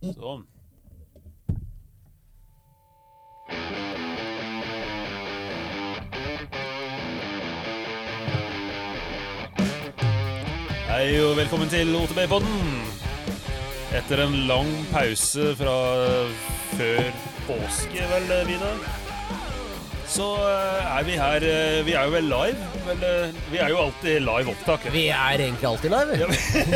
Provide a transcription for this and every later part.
Sånn. Hei og velkommen til OTB-podden. Etter en lang pause fra før påske, vel, Vidar, så eh, er vi her eh, Vi er jo vel live? Vel, eh, vi er jo alltid live opptak. Vi er egentlig alltid live.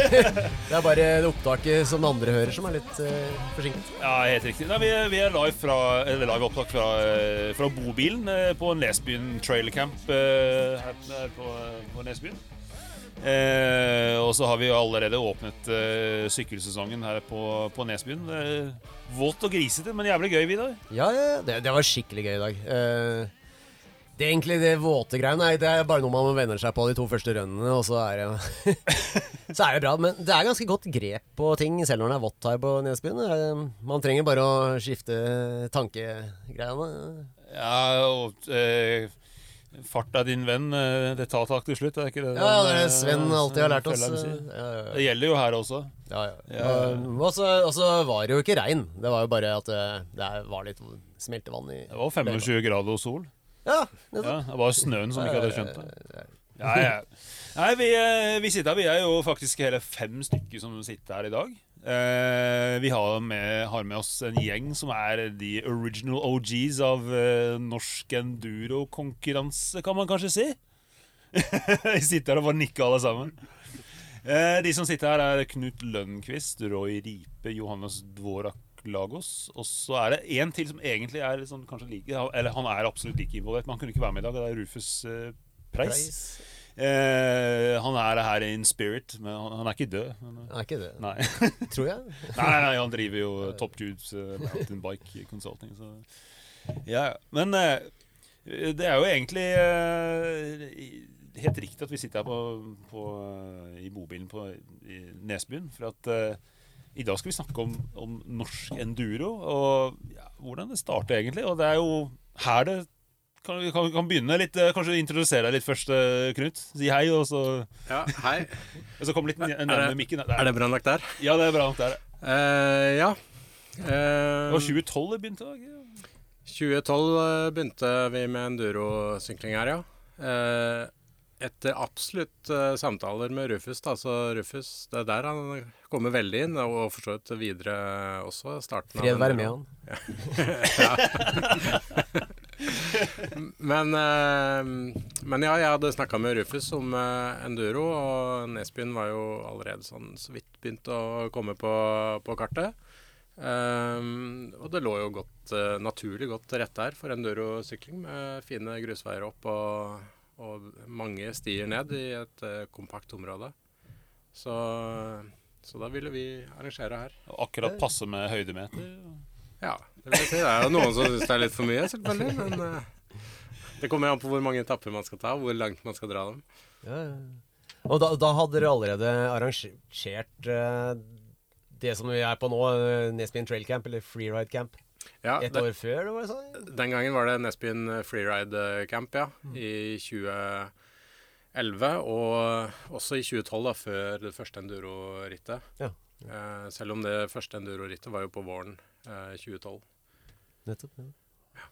Det er bare det opptaket som andre hører, som er litt uh, forsinket. Ja, helt riktig. Nei, vi, vi er live, fra, eller live opptak fra, fra bobilen på Nesbyen Trailer Camp eh, her, her på, på Nesbyen. Eh, og så har vi allerede åpnet eh, sykkelsesongen her på, på Nesbyen. Eh, vått og grisete, men jævlig gøy, Vidar. Ja, ja, det, det var skikkelig gøy i dag. Eh, det er egentlig det våte greiene. Det er bare noe man venner seg på de to første rønnene, og så er det Så er det bra. Men det er ganske godt grep på ting, selv når det er vått her på Nesbyen. Eh, Man trenger bare å skifte tankegreiene. Ja, og eh, Fart er din venn. eh, Det tar tak til slutt, er ikke det? Ja, det er Sven eh, alltid har lært oss. ja, Det gjelder jo her også. ja, ja. Og- så var det jo ikke regn. Det var jo bare at det, det var litt smeltevann i Det var 25 grader og sol. Ja, Ja, det var snøen som ikke hadde skjønt det. det. Ja, ja. Nei, vi, eh, vi sitter her. Vi er jo faktisk hele fem stykker som sitter her i dag. Eh, vi har med, har med oss en gjeng som er de original OGs av eh, norsk enduro-konkurranse, kan man kanskje si. vi sitter her og bare nikker alle sammen. Eh, de som sitter her, er Knut Lønnquist, Roy Ripe, Johannes Dvorak Lagos. Og så er det én til som egentlig er sånn, kanskje like Eller han er absolutt like involvert, men han kunne ikke være med i dag. Det er Rufus eh, Preis. Preis. Eh, han er her in spirit, men han, han er ikke død. Men, han Er ikke død, nei. tror jeg. nei, nei, han driver jo Top Judes uh, Mountain Bike Consulting. Så. Ja, men eh, det er jo egentlig eh, helt riktig at vi sitter her på, på, eh, i bobilen på i Nesbyen. For at eh, i dag skal vi snakke om, om norsk enduro og ja, hvordan det starter egentlig. Og det er jo her det kan, vi kan, kan begynne litt eh, Kanskje introdusere deg litt først, eh, Knut. Si hei, og så, Ja, hei. og så kom litt Er nærmere mikken. Er det bra nok der? Ja, det er bra nok. der. Uh, ja. Uh, ja. Det Eh, var 2012 det begynte. ikke? 2012 eh, begynte vi med endurosykling her, ja. Uh, etter absolutt uh, samtaler med Rufus, da. Så Rufus, det er der han kommer veldig inn, og for så vidt videre også. Starten Fred være med han. Ja. eh, men ja, jeg hadde snakka med Rufus om eh, enduro, og Nesbyen var jo allerede sånn så vidt begynt å komme på, på kartet. Um, og det lå jo godt, uh, naturlig godt til rette her for endurosykling, med fine grusveier opp og, og mange stier ned i et uh, kompakt område. Så, så da ville vi arrangere her. Akkurat passe med høydemeter. Ja, det si. Det er jo noen som syns det er litt for mye, selvfølgelig. Men uh, det kommer an på hvor mange etapper man skal ta, og hvor langt man skal dra dem. Ja, ja. Og da, da hadde dere allerede arrangert uh, det som vi er på nå, eh, Nesbyen Trail Camp, eller Freeride Camp, Ja, et det, år før? Det var sånn? den gangen var det Nesbyen Freeride Camp, ja. I 2011. Og også i 2012, da, før det første endurorittet. Ja. Selv om det første endurorittet var jo på våren 2012. Nettopp. Ja.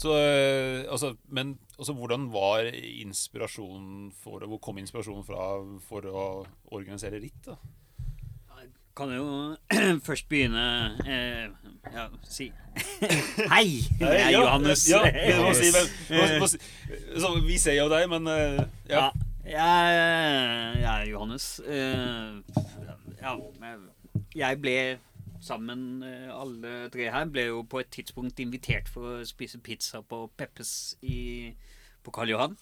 Så, eh, altså, men altså, hvordan var inspirasjonen for Hvor kom inspirasjonen fra for å organisere ritt? da? kan jo først begynne eh, Ja, si Hei! Jeg er Johannes. Ja, ja, si, men, må, må si, så, vi ser jo deg, men eh, ja. Ja, jeg, jeg er Johannes. Eh, ja, jeg ble sammen eh, alle tre her ble jo på et tidspunkt invitert for å spise pizza på Peppes i, på Karl Johan.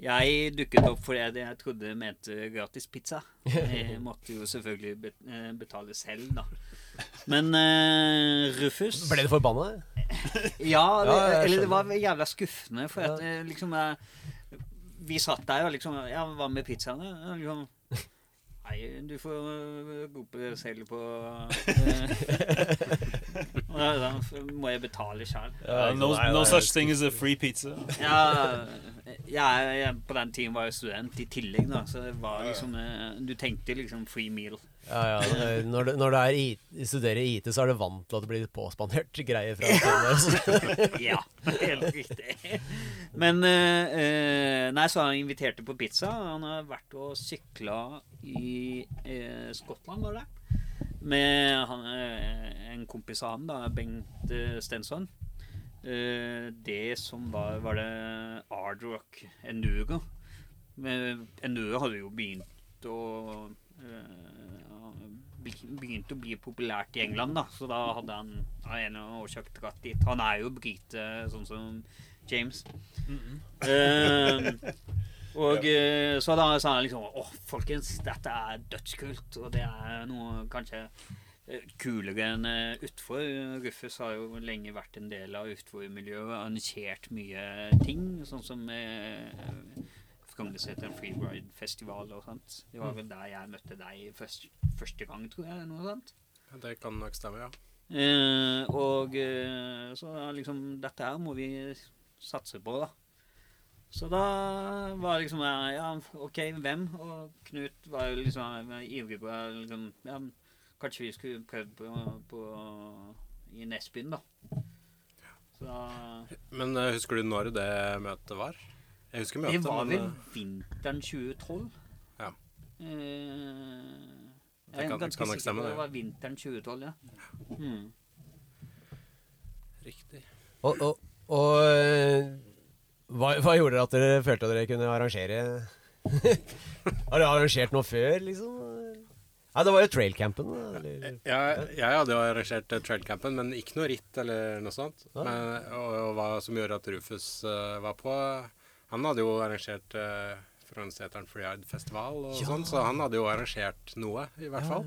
Jeg dukket opp fordi jeg, jeg trodde mente gratis pizza. Jeg måtte jo selvfølgelig eh, betale selv, da. Men uh, Rufus Ble du forbanna? Ja, det, Ja, eller det var jævla skuffende, for at liksom jeg, Vi satt der og liksom Ja, hva med pizzaene? Liksom, Nei, du får gå på det selv på da, da må jeg betale sjøl. Uh, no, no such thing as a free pizza. Ja, jeg, jeg, på den tiden var jeg student i tillegg, da, så det var liksom eh, Du tenkte liksom free meal. Ja, ja, det- når du, når du er i, studerer IT, så er du vant til at det blir påspandert greier fra stedet. Ja, helt riktig. Men eh, eh, Nei, så han inviterte på pizza. Han har vært og sykla i eh, Skottland, var det? Med han, eh, en kompis av han, da, Bengt eh, Stensson. Eh, det som var Var det Hard Rock Enduro? Enduro hadde jo begynt å eh, Begynt å bli populært i England, da. Så da hadde han av en årsak dratt dit. Han er jo brite, sånn som James. Eh, og ja. så da sa han liksom Å, folkens, dette er dødskult. Og det er noe kanskje eh, kulere enn uh, utfor. Rufus har jo lenge vært en del av utfor-miljøet og arrangert mye ting. Sånn som Frognerseteren Freeride-festival og sånt. Det var vel der jeg møtte deg først, første gang, tror jeg. noe sånt. Det kan nok stemme, ja. Eh, og eh, så liksom Dette her må vi satse på, da. Så da var det liksom eh, Ja, OK, hvem? Og Knut var jo liksom eh, ivrig på liksom, ja, Kanskje vi skulle prøvd på, på i Nesbyen, da. Så Men eh, husker du når det møtet var? Jeg husker møtet, Det var vel eh, vinteren 2012. Ja. Eh, jeg er kan- ganske kan nok sikker stemme, på det. det var vinteren 2012, ja. Mm. Riktig. Og, og, og eh, hva, hva gjorde dere at dere følte at dere kunne arrangere Har dere arrangert noe før, liksom? Nei, det var jo trailcampen. da, Eller? Jeg, jeg hadde jo arrangert eh, trailcampen, men ikke noe ritt eller noe sånt. Men, og, og hva som gjorde at Rufus eh, var på Han hadde jo arrangert uh, Frognerseteren Freeride Festival og sånn, så han hadde jo arrangert noe, i hvert fall.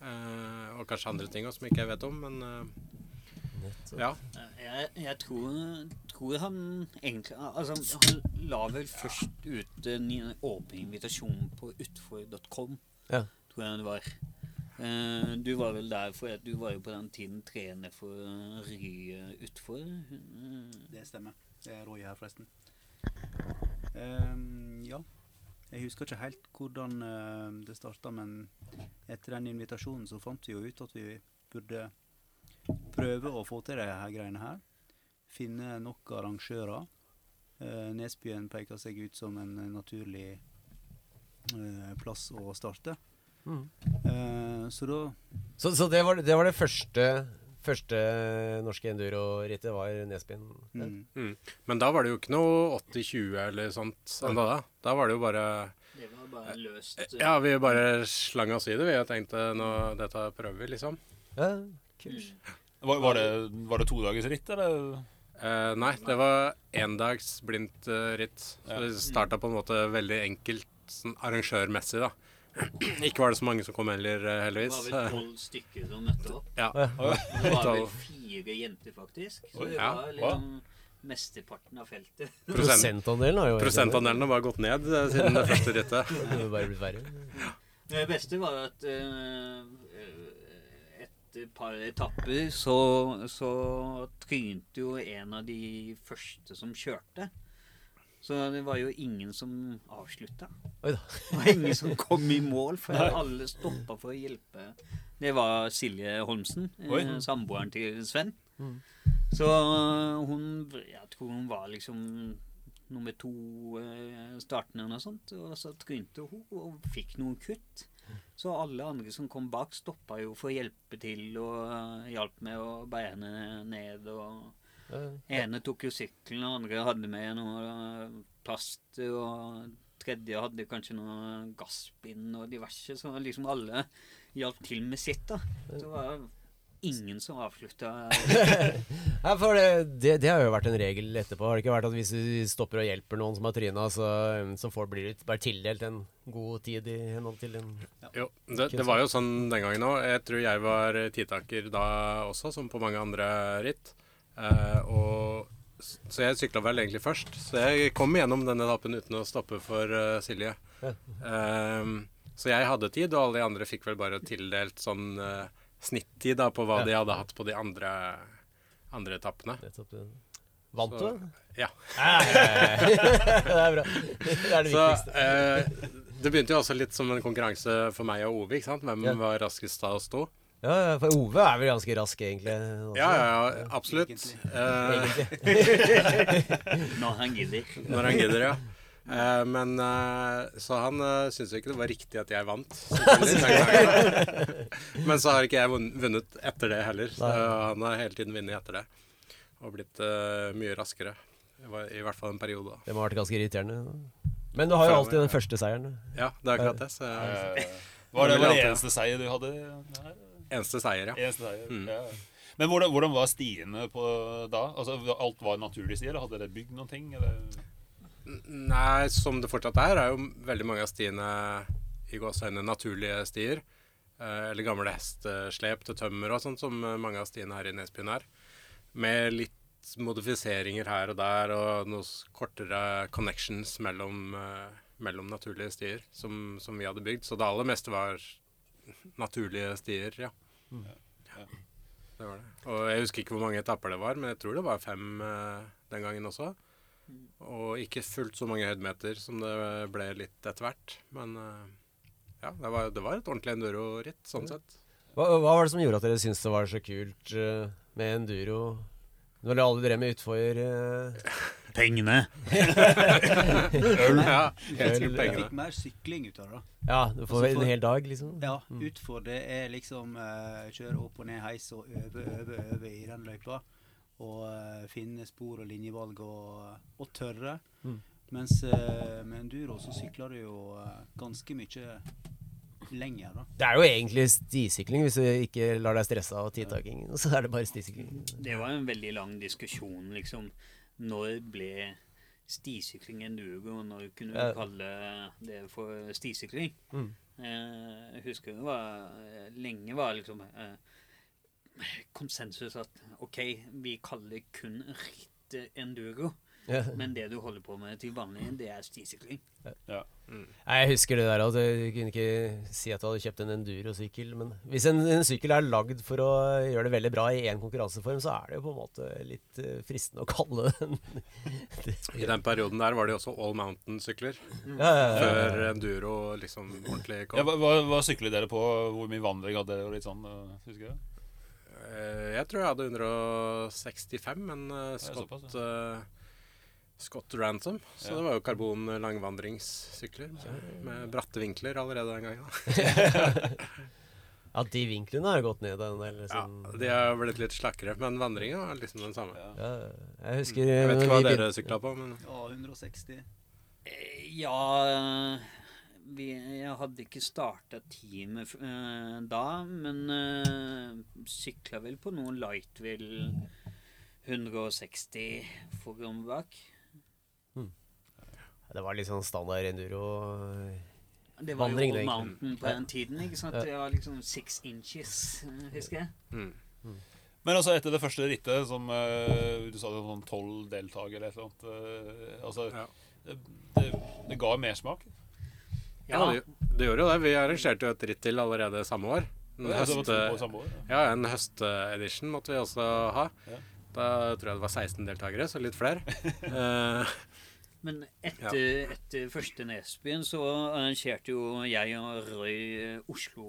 Eh, og kanskje andre ting også som ikke jeg vet om, men uh, ja. Jeg, jeg tror, tror han egentlig Altså, han la vel først ut en åpen invitasjon på utfor.com, Ja. tror jeg det var. Uh, du var vel der for at du var jo på den tiden trener for Ry utfor. Det stemmer. Det er Roy her, forresten. Ehm, ja. Jeg husker ikke helt hvordan uh, det starta, men etter den invitasjonen så fant vi jo ut at vi burde prøve å få til de her greiene her. Finne nok arrangører. Uh, Nesbyen peker seg ut som en naturlig uh, plass å starte. Mm. Så da Så, så det, var, det var det første Første norske enduro-rittet var Nesbyen. Mm, Mm. Men da var det jo ikke noe 80-20 eller sånt ennå, da. Da var det jo bare Det var bare løst. eh, Ja, vi bare slang oss i det. Vi og tenkte nå, dette prøver vi, liksom. Ja, kult. Var, var, det, var det to dagers ritt, eller? Eh, nei, det var endags blindt eh, ritt. Så det starta på en måte veldig enkelt sånn arrangørmessig, da. Ikke var det så mange som kom heller, heldigvis. Det var vel tolv stykker som møtte opp. Ja. Ja. Det var vel fire jenter, faktisk. Så det ja. var liksom mesteparten av feltet. Prosent, Prosentandelen har jo prosentandelen har bare gått ned eh, siden det første rittet. Det bare blitt verre. Det beste var at eh, etter et par etapper så, så trynte jo en av de første som kjørte. Så det var jo ingen som avslutta. Oi da. Det var ingen som kom i mål, for alle stoppa for å hjelpe. Det var Silje Holmsen, eh, Oi. samboeren til Sven. Mm. Så hun Jeg tror hun var liksom nummer to eh, startende eller noe sånt. Og så trynte hun og fikk noen kutt. Så alle andre som kom bak, stoppa jo for å hjelpe til og eh, hjalp med å bære henne ned. og. Ene tok jo sykkelen, og andre hadde med noe eh, plast, og tredje hadde kanskje noe gassbind og diverse. Så liksom alle hjalp til med sitt, da. Så det var ingen som avslutta Ja, for det, det, det har jo vært en regel etterpå. Har det ikke vært at hvis du stopper og hjelper noen som har tryna, så, så får blir du bare tildelt en god tid i henhold til en Jo, det, det var jo sånn den gangen òg. Jeg tror jeg var tidtaker da også, som på mange andre ritt. Eh, og, så jeg sykla vel egentlig først. Så jeg kom gjennom denne etappen uten å stoppe for eh, Silje. Ja. Eh, så jeg hadde tid, og alle de andre fikk vel bare tildelt sånn uh, snittid da, på hva de hadde hatt på de andre, andre etappene. Vant du? Ja. Det er bra. Det er det Så viktigste. eh, det begynte jo også litt som en konkurranse for meg og Ove. Hvem var raskest av å to? Ja, for Ove er vel ganske rask, egentlig. også. Ja, ja, absolutt. Egentlig. Eh, Når han gidder. når han gidder, ja. Eh, men eh, Så han uh, syntes jo ikke det var riktig at jeg vant. men så har ikke jeg vunnet etter det heller. Så han har hele tiden vunnet etter det. Og blitt eh, mye raskere. I hvert fall en periode. da. Det må ha vært ganske irriterende. Men du har jo alltid den første seieren. Ja, det er akkurat det. Så Eh, Var det, den eneste seier du hadde? her? Eneste seier, ja. Eneste seier, Mm. ja. Men hvordan, hvordan var stiene på da? Altså, alt var naturlig stier? hadde dere bygd noen ting? Eller? Nei, som det fortsatt er, er jo veldig mange av stiene i gåseøyne naturlige stier. Eh, eller gamle hesteslep til tømmer og sånt, som mange av stiene her i Nesbyen er. Med litt modifiseringer her og der, og noen kortere connections mellom, eh, mellom naturlige stier som, som vi hadde bygd. Så det aller meste var naturlige stier, ja. Ja. Det var det. Og jeg husker ikke hvor mange etapper det var, men jeg tror det var fem eh, den gangen også. Og ikke fullt så mange høydemeter som det ble litt etter hvert. Men eh, ja, det var, det var et ordentlig enduro-ritt, sånn sett. Hva, hva var det som gjorde at dere syntes det var så kult uh, med enduro? Når dere alle drev med utfor uh, Pengene. Ja, Øl, sikkert Jeg pengene. fikk mer sykling ut av det. da. Ja, du får Altså, en hel dag, liksom? Ja, Mm. utfor det er liksom eh, kjøre opp og ned heis og øve, øve, øve i den løypa. Og eh, finne spor og linjevalg og, og tørre. Mm. Mens eh, med enduro så sykler du jo eh, ganske mye lenger, da. Det er jo egentlig stisykling, hvis du ikke lar deg stresse av tidtaking. Så er det bare stisykling. Det var en veldig lang diskusjon, liksom. Når ble stisykling enduro, når kunne du kalle det for stisykling? Mm. Eh, Jeg husker det var Lenge var liksom eh, konsensus at OK, vi kaller kun ritt enduro. Men det du holder på med til vanlig, det er stisykling. Nei, Jeg husker det der at du kunne ikke si at du hadde kjøpt en endurosykkel. Men hvis en, en sykkel er lagd for å gjøre det veldig bra i én konkurranseform, så er det jo på en måte litt eh, fristende å kalle den I den perioden der var det jo også all mountain-sykler. ja, ja, ja, ja. Før enduro liksom ordentlig kom. hva, hva, hva syklet dere på? Hvor mye vannvegg hadde dere? og litt sånn, uh, husker du? Eh, Jeg tror jeg hadde 165, men eh, Scott, eh, Scott Ransom. Så Ja. det var jo karbon langvandringssykler med, bratte vinkler allerede den gangen. Ja, de vinklene har gått ned en del. Ja, Sånn. de har blitt litt slakkere, men vandringa var liksom den samme. Ja. Ja, jeg husker Jeg vet ikke hva dere sykla på, men Ja, 160. Eh, Ja vi, Jeg hadde ikke starta teamet uh, da, men uh, sykla vel på noen Lightwheel 160 foran bak. Det var litt sånn standard enduro. Det var Vandring, jo Old egentlig. Mountain på den tiden. ikke sant? Ja. Det var liksom six inches, eh, husker jeg. mm. Men altså etter det første rittet, som uh, du sa det var sånn tolv deltakere eller et eller annet uh, altså, Ja. det, det, det ga mersmak. Ja, det, det gjorde jo det. Vi arrangerte jo et ritt til allerede samme år. En, Ja, det var høst, på samme år, ja. ja, en høstedition måtte vi også ha. Ja. Da tror jeg det var 16 deltakere, så litt flere. Eh, Men etter, etter første Nesbyen så arrangerte jo jeg og Roy eh, Oslo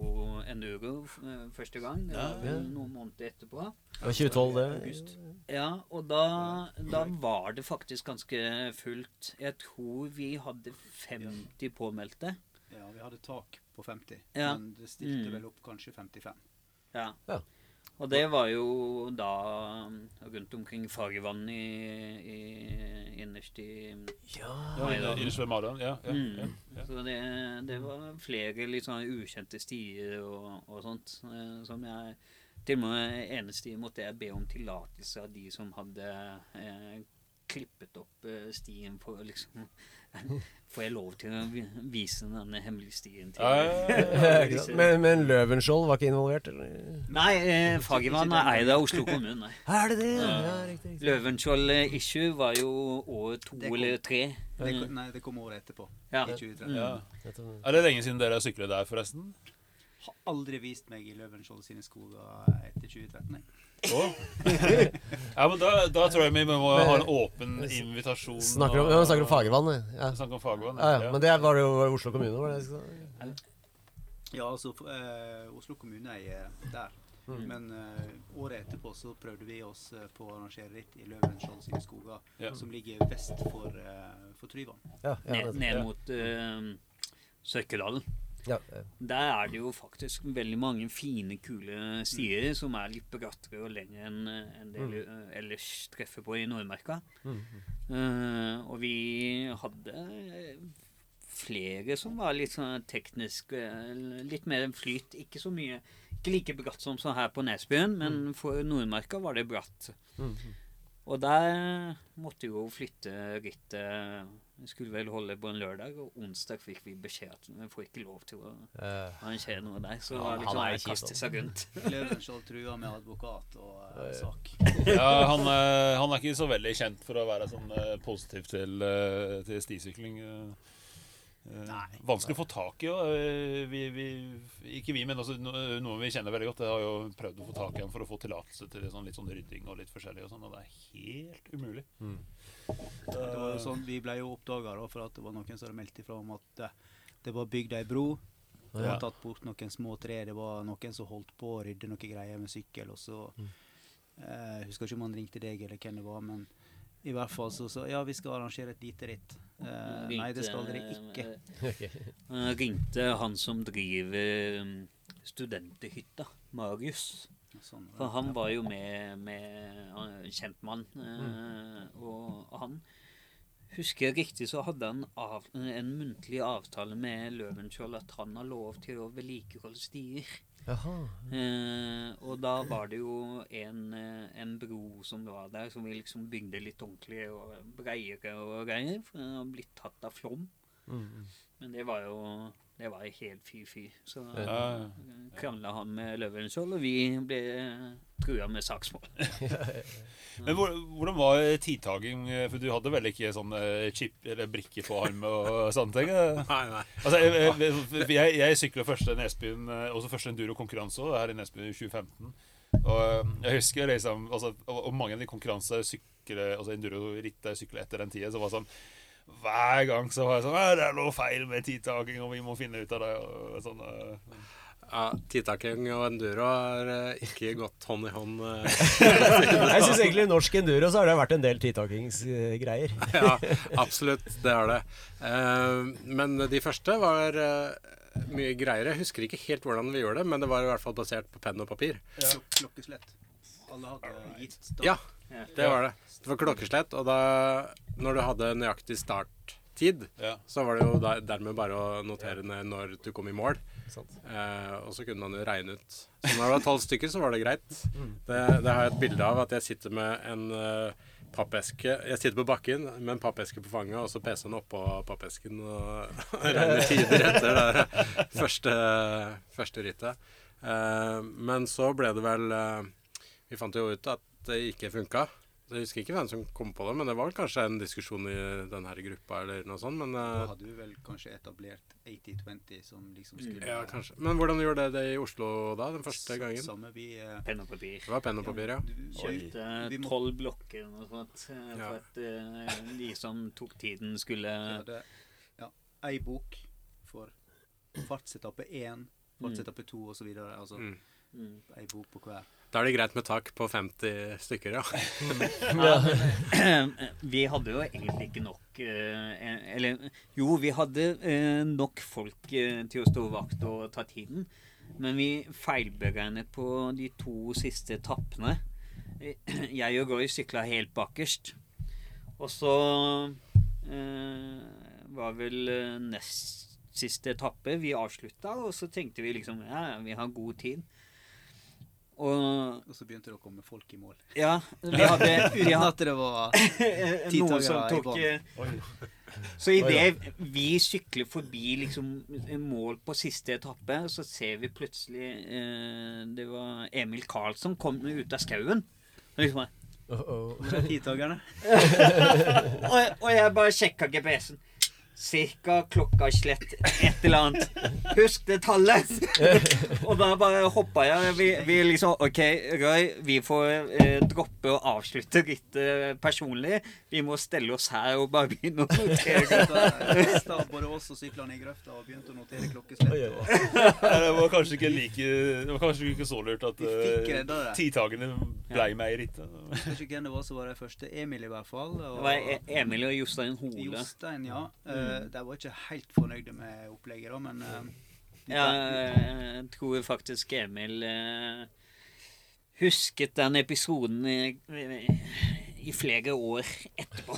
Enduro eh, første gang. Ja, Ja. noen måneder etterpå. Det var 2012, det. August. Ja, og da, da var det faktisk ganske fullt. Jeg tror vi hadde 50 påmeldte. Ja, vi hadde tak på 50, Ja. men det stilte Mm. vel opp kanskje 55. Ja. Ja. Og det var jo da rundt omkring Fagervann i, i, innerst i Ja. Ja, ved Maran. Ja, ja, mm. ja, ja. Så det, det var flere litt sånn ukjente stier og, og sånt. eh, Som jeg Til og med eneste måtte jeg be om tillatelse av de som hadde eh, klippet opp eh, stien for å liksom Får jeg lov til å vise denne hemmelige stien til Ja, ja? Men, men Løvenskiold var ikke involvert? Eller? Nei, eh, Fagervann er eid av Oslo kommune, nei. Er det det? Ja, riktig. riktig. Løvenskiold eh, issue var jo år to kom- eller tre. Det, Mm. kom- nei, det kom året etterpå. Ja. I 2013. Mm. ja. Er det lenge siden dere har syklet der, forresten? Har aldri vist meg i Løvenskiold sine skoger etter 2013. Jeg. Å? Ja, men da, da tror jeg vi må ha en åpen invitasjon. Snakker om, ja, snakker om Fagervann. Ja. Snakker om. Ja, ja. Men det var det jo Oslo kommune, var det? Ja, altså eh, Oslo kommune er der. Mm. Men eh, året etterpå så prøvde vi oss eh, på å arrangere ritt i Løvenskiold sine skoger, Ja. som ligger vest for, uh, for Tryvann. Ja, ja, Ned, ned mot uh, Sørkedalen. Ja. Der er det jo faktisk veldig mange fine, kule stier som er litt brattere og lengre enn eh, en del mm. ellers treffer på i Nordmarka. Mm. Uh, og vi hadde eh, flere som var litt sånn teknisk eh, Litt mer flyt. Ikke så mye Ikke like bratt som så her på Nesbyen, men for Nordmarka var det bratt. Mm. Og der måtte jo flytte rittet Vi skulle vel holde på en lørdag, og onsdag fikk vi beskjed at vi får ikke lov til å Eh, arrangere noe der. Så Ja, liksom, han er å kjip, kaste seg rundt. Løvenskiold trua med advokat og uh, sak. Ja, han, eh, han er ikke så veldig kjent for å være sånn positiv til, til stisykling. Nei. Vanskelig å få tak i. og, Vi, vi, ikke vi, men også no, noen vi kjenner veldig godt. Jeg har jo prøvd å få tak i ham for å få tillatelse til sånn, litt sånn rydding og litt forskjellig. Og sånn, og det er helt umulig. Mm. Det var jo sånn, Vi ble jo oppdaga for at det var noen som hadde meldt ifra om at eh, det var bygd ei bro. Det var tatt bort noen små tre. Det var noen som holdt på å rydde noen greier med sykkel. og så eh, Jeg husker ikke om han ringte deg eller hvem det var, men i hvert fall så sa ja, vi skal arrangere et lite ritt. Eh, nei, det skal dere ikke. Jeg ringte han som driver um, studenthytta, Marius. Sånn, For han var jo med, med kjent kjentmann. mm. og han Husker jeg riktig, så hadde han av, en muntlig avtale med Løvenskiold at han har lov til å vedlikeholde stier. Jaha. Eh, og da var det jo en, eh, en bro som var der, som vi liksom bygde litt ordentlig og breiere og greier. For den har blitt tatt av flom. Mm. Men det var jo det var helt fy-fy. Så Ja, ja. krangla han med Løvenskiold, og vi ble trua med saksmål. Men hvor, hvordan var tidtaking? For du hadde vel ikke sånn chip eller brikke på armen og sånne ting? Nei, nei. Altså, jeg, jeg, jeg, sykla første Nesbyen, også første enduro-konkurranse her i Nesbyen i 2015. Og eh, jeg husker liksom altså, Og og mange av de konkurransene sykler, altså enduro-ritt jeg sykla etter den tida, så var det sånn hver gang så var jeg sånn Det er noe feil med tidtaking, og vi må finne ut av det. Og sånn, eh. Ja, Tidtaking og enduro har eh, ikke gått hånd i hånd. eh. Jeg syns egentlig i norsk enduro så har det vært en del tidtakingsgreier. ja, absolutt. Det har det. Eh, men de første var mye greiere. Jeg husker ikke helt hvordan vi gjorde det, men det var i hvert fall basert på penn og papir. Ja. klokkeslett. Alle hadde gitt. Ja, det var det. Det var klokkeslett, og da Når du hadde nøyaktig starttid, Ja. så var det jo der, dermed bare å notere ned når du kom i mål. Eh, og så kunne man jo regne ut. Så når det var tolv stykker, så var det greit. Det, det har jeg et bilde av at jeg sitter med en eh, pappeske Jeg sitter på bakken med en pappeske på fanget, og så PC-en oppå pappesken og regner tider etter det første, første rittet. Eh, men så ble det vel eh, Vi fant jo ut at det ikke funka. Jeg husker ikke hvem som kom på det, men det var kanskje en diskusjon i denne gruppa eller noe sånt. Men Da eh, hadde vi vel kanskje etablert 80-20 som liksom skulle ja, kanskje. Men hvordan gjorde dere det i Oslo da, den første gangen? Samme vi eh, Penn og papir. Det var penn og papir, ja. du- Kjøpte vi må- tolv blokker eller noe sånt eh, Ja. for at eh, de som tok tiden, skulle Ja, ja, ei bok for fartsetappe 1, fartsetappe 2 osv. Altså Mm. mm. ei bok på hver. Da er det greit med tak på 50 stykker, ja. Vi hadde jo egentlig ikke nok eh, Eller jo, vi hadde eh, nok folk eh, til å stå vakt og ta tiden. Men vi feilberegnet på de to siste etappene. Jeg og Roy sykla helt bakerst. Og så eh, var vel nest siste etappe vi avslutta, og så tenkte vi liksom ja, vi har god tid. Og Og så begynte det å komme folk i mål. ja, vi hadde, vi Uten hadde at det var noen som i tok eh, Så idet vi sykler forbi liksom mål på siste etappe, så ser vi plutselig eh, Det var Emil Karlsson kom ut av skauen. Liksom, uh oh. Tidtagerne? og, og jeg bare sjekka GPS-en. Cirka klokka slett et eller annet. Husk det tallet! og da bare hoppa jeg. Vi, vi liksom OK, Roy, vi får eh, droppe å avslutte rittet personlig. Vi må stelle oss her og bare begynne å notere. Mista både oss og syklene i grøfta og begynte å notere klokkeslett. Og- Det var kanskje ikke like Det var kanskje ikke så lurt at uh, tidtagene ble med i rittet. Kanskje ikke hvem det var som var de første. Emil, i hvert fall. Og Det var E- Emil og Jostein Hole. Jostein, ja. Eh, de var ikke helt fornøyde med opplegget, da, men eh, Ja, jeg tror faktisk Emil eh, husket den episoden i, i flere år etterpå.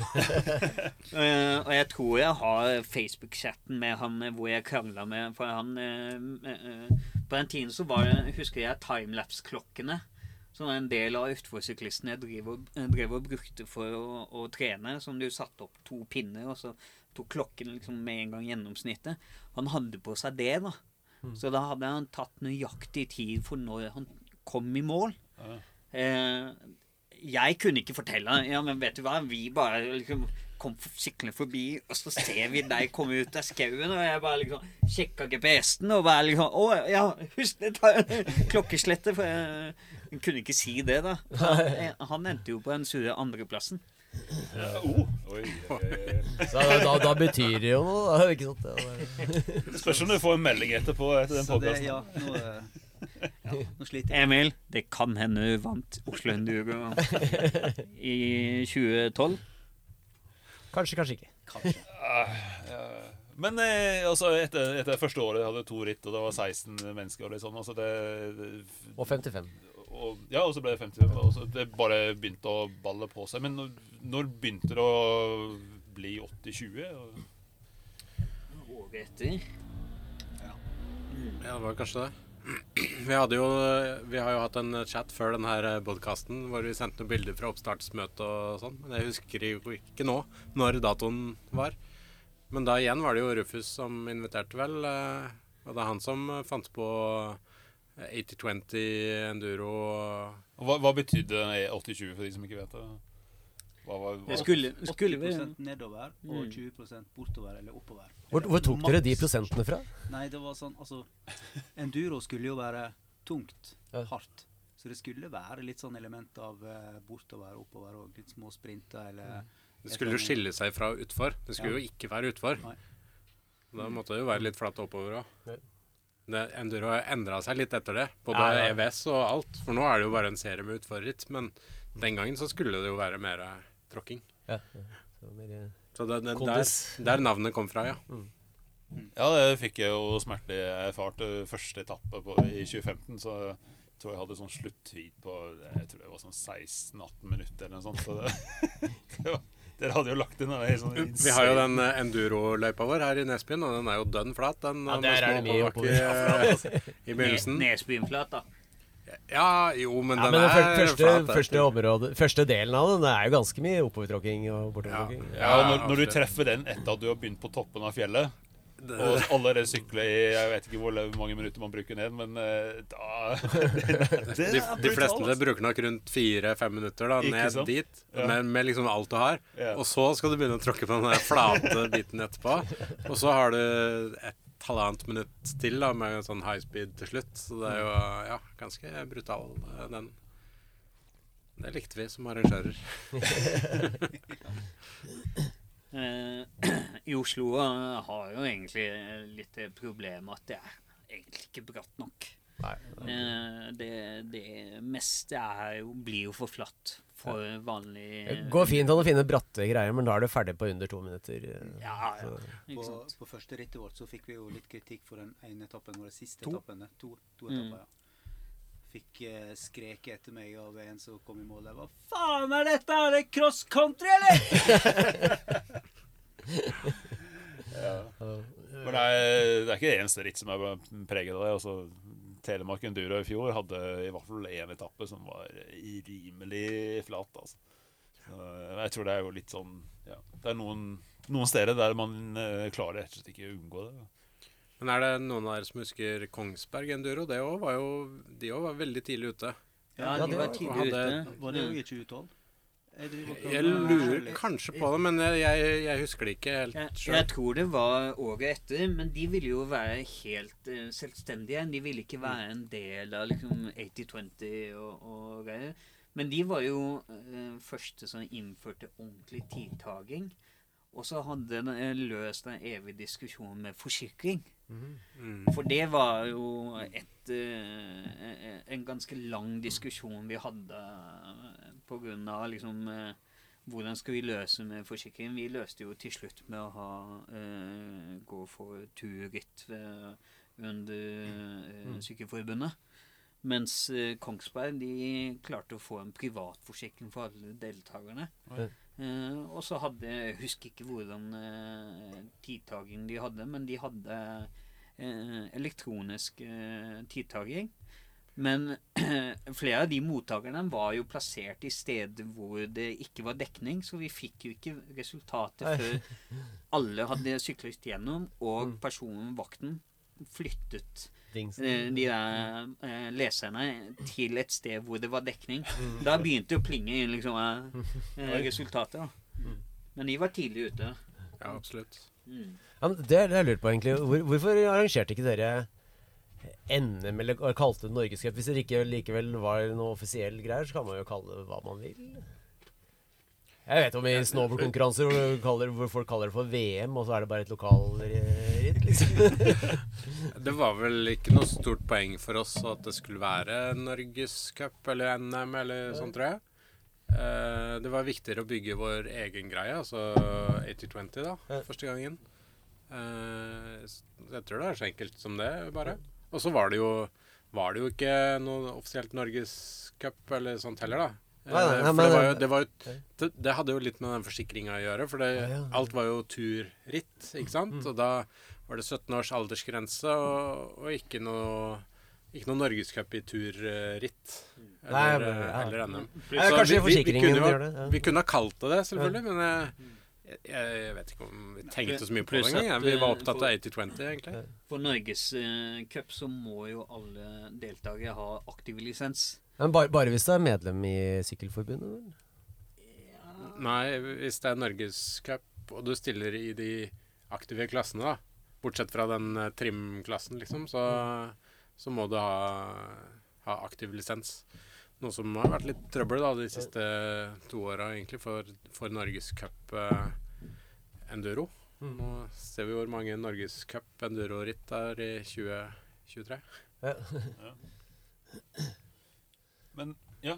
uh, og jeg tror jeg har Facebook-chatten med han eh, hvor jeg krangla med For han uh, uh, På den tiden så var det, husker jeg timelapse-klokkene. Som er en del av utforsyklistene jeg drev og, drev og brukte for å, å trene. Som du satte opp to pinner, og så tok klokken liksom med en gang gjennomsnittet. Han hadde på seg det, da. Så da hadde han tatt nøyaktig tid for når han kom i mål. Ja. Eh, jeg kunne ikke fortelle Ja, men vet du hva, vi bare liksom kom syklende forbi, og så ser vi deg komme ut av skauen, og jeg bare liksom sjekka GPS-en og bare liksom Å ja, husk det klokkeslettet, for jeg, jeg kunne ikke si det, da. Han, han endte jo på den sure andreplassen. Ja, oh, oi, oi, oi. Da, da, da betyr det jo noe, da. Ikke sant? Ja, det- Spørs om du får en melding etterpå etter den det, podkasten. ja, nå, ja, nå sliter jeg. Emil, det kan hende du vant Oslo Enduro i 2012. Kanskje, kanskje ikke. Men eh, altså, etter, etter første året jeg hadde to ritt, og det var 16 mennesker og det sånn, altså det, det Og 55. og, Ja, og så ble det 55. Og så det bare begynte å balle på seg. Men når, begynte det å bli 80-20? Året etter. Ja, det var kanskje det. Vi, hadde jo, vi har jo hatt en chat før denne podkasten hvor vi sendte noen bilder fra oppstartsmøtet og sånn. Men jeg husker jo ikke nå når datoen var. Men da igjen var det jo Rufus som inviterte, vel. eh, Og det er han som fant på 80-20 enduro. Hva, hva betydde 80-20 for de som ikke vet det? Hva var, hva? Det skulle, skulle vi 80 nedover og Mm. 20% bortover eller oppover. Hvor, hvor tok dere de prosentene fra? Nei, det var sånn Altså, enduro skulle jo være tungt, Ja. hardt. Så det skulle være litt sånn element av uh, bortover, oppover og litt små sprinter eller Det skulle jo skille seg fra utfor. Det skulle Ja. jo ikke være utfor. Nei. Da måtte det jo være litt flatt oppover òg. Enduro har endra seg litt etter det. Både Ja, ja. EVS og alt. For nå er det jo bare en serie med utforritt. Men den gangen så skulle det jo være mer tråkking. Ja. Så mer, eh, Så det, det, der, der navnet kom fra, ja. Ja, det fikk jeg jo smertelig erfart første etappe på, i 2015. Så jeg tror jeg hadde sånn sluttid på Jeg tror det var sånn 16-18 minutter eller noe sånt. Så det, det var, dere hadde jo lagt inn helt sånn Vi har jo den eh, enduro-løypa vår her i Nesbyen, og den er jo dønn flat. Den Ja, der er det mye oppover. oppoverbakker, eh, i begynnelsen. Nesbyenflat, da. Ja, jo, men Ja, den men er første, flat. første, område, første delen av den er jo ganske mye oppovertråkking og bortovertråkking. Ja, ja, når, når du treffer den etter at du har begynt på toppen av fjellet, og allerede sykler i Jeg vet ikke hvor mange minutter man bruker ned, men eh, da det, de, de fleste bruker nok rundt fire-fem minutter da, ned dit, Ja. med, med liksom alt du har. Ja. Og så skal du begynne å tråkke på den flate biten etterpå. Og så har du et halvannet minutt til da, med sånn high speed til slutt. Så det er jo ja, ganske brutal, eh, den. Det likte vi som arrangører. Eh, I Oslo eh, har jo egentlig litt det problemet at det er egentlig ikke bratt nok. Nei, Eh, det, det meste er jo, blir jo for flatt for vanlig Det går fint an å finne bratte greier, men da er du ferdig på under to minutter. eh. Ja, ja. Ikke På, sant? på første rittet vårt så fikk vi jo litt kritikk for den ene etappen, og den siste To? etappen. To, To, etapper, Mm. ja. Fikk eh, skreket etter meg av en som kom i mål. Jeg Hva faen er dette? Er det cross country, eller? Men det er, det er ikke det eneste ritt som er preget av det. Altså, Telemark Enduro i fjor hadde i hvert fall én etappe som var rimelig flat. Altså. Så jeg tror det er jo litt sånn ja, Det er noen, noen steder der man eh, klarer rett og slett ikke å unngå det. Men er det noen av dere som husker Kongsberg Enduro? Det også var jo, de òg var veldig tidlig ute. Ja, Ja, de var tidlig ute. Var det jo i 2012? Jeg, lurer kanskje på det, men jeg, jeg, husker det ikke helt Jeg, sjøl. jeg tror det var året etter, men de ville jo være helt eh, selvstendige. De ville ikke være en del av liksom 80-20 og, og greier. Men de var jo eh, første som innførte ordentlig tidtaking. Og så hadde den eh, løst en evig diskusjon med forsikring. Mm. For det var jo et, eh, en ganske lang diskusjon vi hadde pga. på grunn av liksom eh, hvordan skal vi løse med forsikring? Vi løste jo til slutt med å ha eh, gå for turritt under Sykeforbundet. Sykkelforbundet. Mens eh, Kongsberg de klarte å få en privatforsikring for alle deltakerne. Oi. Eh, og så hadde Jeg husker ikke hvordan uh, tidtaking de hadde, men de hadde uh, elektronisk uh, tidtaking. Men flere av de mottakerne var jo plassert i steder hvor det ikke var dekning, så vi fikk jo ikke resultatet før alle hadde syklet gjennom, og Mm. personen, vakten, flyttet eh, de der eh, leserne til et sted hvor det var dekning. Mm. Da begynte det å plinge inn liksom, eh, eh, resultatet. da. Mm. Men de var tidlig ute. Ja, absolutt. Mm. Ja, men det har jeg lurt på, egentlig. Hvor, hvorfor arrangerte ikke dere NM, eller kalte det Norgescup? Hvis det ikke likevel var noe offisiell greier, så kan man jo kalle det hva man vil. Jeg vet om i snowboardkonkurranser hvor, hvor folk kaller det for VM, og så er det bare et lokalritt, liksom. Det var vel ikke noe stort poeng for oss at det skulle være Norgescup eller NM eller sånn, tror jeg. Uh, det var viktigere å bygge vår egen greie, altså 80-20, da, Ja. første gangen. Uh, jeg tror det er så enkelt som det, bare. Og så var det jo var det jo ikke noe offisielt Norgescup eller sånt heller, da. Eh, Nei, nei, nei, for men- det, var jo, det, var jo, det, det hadde jo litt med den forsikringa å gjøre, for det, Ja, ja. alt var jo turritt, ikke sant? Mm. Og da var det 17 års aldersgrense og, og ikke noe ikke noe norgescup i turritt eller, men- ja. eller NM. Ja, kanskje vi- vi- vi kunne jo- det. Ja. Vi kunne ha kalt det det, selvfølgelig, men jeg, jeg, jeg vet ikke om vi tenkte så mye på det engang. Vi var eh, opptatt av 80-20, egentlig. Ja. For Norgescup så må jo alle deltakere ha aktiv lisens. Men bare, bare hvis du er medlem i Sykkelforbundet? vel? Nei, hvis det er norgescup, og du stiller i de aktive klassene, da, bortsett fra den eh, trimklassen, liksom, så, så må du ha, ha aktiv lisens. Noe som har vært litt trøbbel da, de siste to åra, egentlig, for, for norgescup eh, enduro. Mm. Nå ser vi hvor mange norgescup enduro-ritt er i 2023. Ja. Men ja.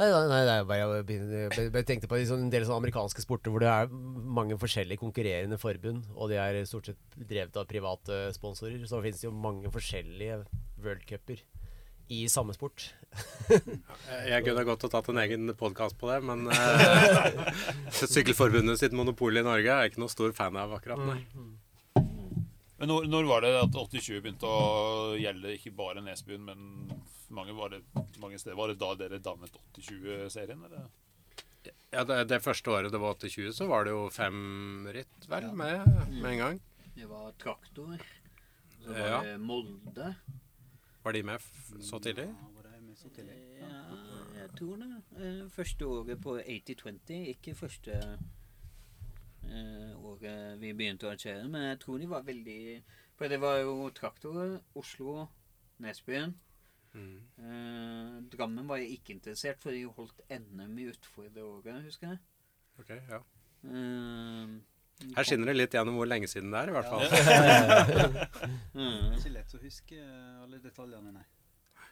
Nei, nei, nei, det er bare jeg jeg tenkte på sånn- en del sånne amerikanske sporter hvor det er mange forskjellige konkurrerende forbund, og de er stort sett drevet av private sponsorer. Så finnes det jo mange forskjellige worldcuper i samme sport. Jeg jeg kunne godt ha tatt en egen podkast på det, men uh, Sykkelforbundet sitt monopol i Norge er jeg ikke noe stor fan av akkurat, nei. Men når, når var det at 80-20 begynte å gjelde ikke bare Nesbyen, men mange, var det, mange steder? Var det da dere dannet 80-20-serien? eller? Ja, det, det første året det var 80-20, så var det jo fem ritt, vel, med, med en gang. Det var traktor. Så var Ja. det Molde. Var de med f så tidlig? Ja, var de med så tidlig? Ja, jeg tror det. Eh, Første året på 80-20, ikke første året vi begynte å arrangere, men jeg tror de var veldig For det var jo traktorer, Oslo, Nesbyen. Mm. Eh, Drammen var jeg ikke interessert, for de holdt NM i utfor det året, husker jeg. Okay, ja. Eh, Her skinner det litt gjennom hvor lenge siden det er, i hvert fall. Mm, er ikke lett å huske alle detaljene, nei.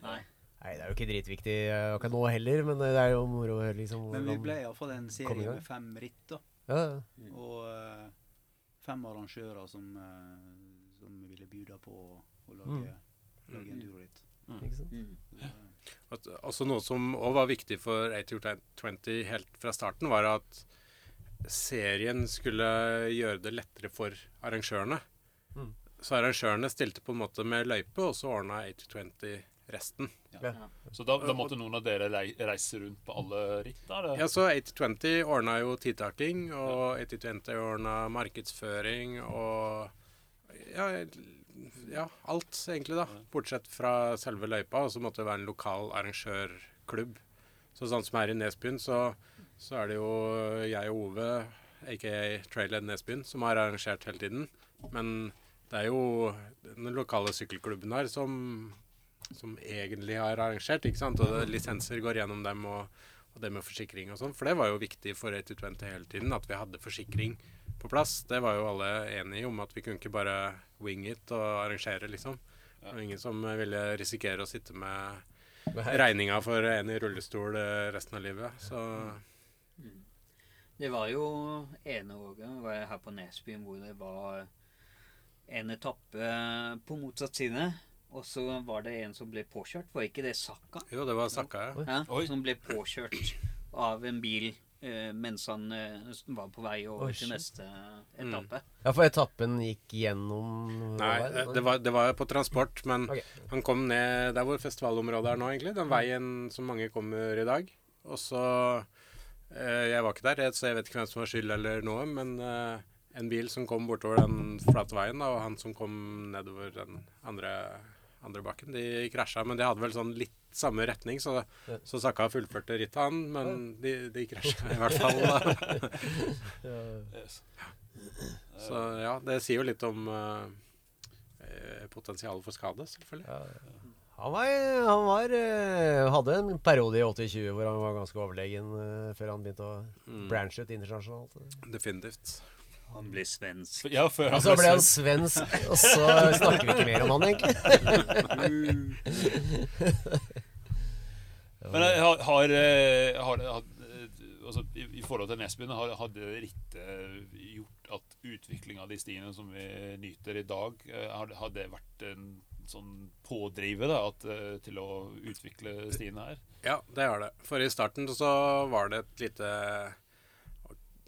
nei. Nei, det er jo ikke dritviktig eh, akkurat nå heller, men det er jo moro å høre liksom Men vi ble iallfall en serie med fem ritt, da. Ja, ja. Og uh, fem arrangører som, uh, som ville bjuda på å lage, lage enduroritt. Ikke sant? Mm. Så, eh, At- Også noe som òg var viktig for 80-20 helt fra starten, var at serien skulle gjøre det lettere for arrangørene. Mm. Så arrangørene stilte på en måte med løype, og så ordna 80-20 resten. Så da, da måtte noen av dere reise rundt på alle ritt? da. Ja, så 80-20 ordna jo tiltaking, og 80-20 ordna markedsføring og ja, ja, alt egentlig, da. Bortsett fra selve løypa, og så måtte det være en lokal arrangørklubb. Så sånn som her i Nesbyen, så så er det jo jeg og Ove, aka Trailhead Nesbyen, som har arrangert hele tiden. Men det er jo den lokale sykkelklubben her som, som egentlig har arrangert, ikke sant. Og det, lisenser går gjennom dem, og, og det med forsikring og sånn. For det var jo viktig for 820 hele tiden, at vi hadde forsikring på plass. Det var jo alle enige om, at vi kunne ikke bare wing it og arrangere, liksom. Det var ingen som ville risikere å sitte med regninga for en i rullestol eh, resten av livet. Så Det var jo ene året var jeg her på Nesbyen hvor det var en etappe på motsatt side. Og så var det en som ble påkjørt. Var ikke det Sakka? jo, det var Sakka, ja. Ja, Oi. som ble påkjørt av en bil eh, mens han eh, var på vei over Oi, til neste etappe. Ja, for etappen gikk gjennom Nei, eh, det var, det var på transport, men okay. han kom ned der hvor festivalområdet er nå, egentlig. Den veien som mange kommer i dag. Og så eh, Jeg var ikke der, så jeg vet ikke hvem som har skyld eller noe, men eh, en bil som kom bortover den flate veien, da, og han som kom nedover den andre, andre bakken, de krasja. Men de hadde vel sånn litt samme retning, så, så Sakka fullførte rittet, han. Men de, de krasja i hvert fall. Da. Så ja, det sier jo litt om eh, eh, potensialet for skade, selvfølgelig. Han var, han var eh, hadde en periode i 80-20 hvor han var ganske overlegen før han begynte å Mm. branche ut internasjonalt. Definitivt. Han ble svensk. Ja, før Og så ble han svensk, og så snakker vi ikke mer om han, egentlig. Men jeg har, har, eh, har, eh, altså, i, I forhold til Nesbyen, har, hadde rittet gjort at utviklinga av de stiene som vi nyter i dag, hadde har, har det vært en sånn pådriver da, at, eh, til å utvikle stiene her? Ja, det har det. For i starten så var det et lite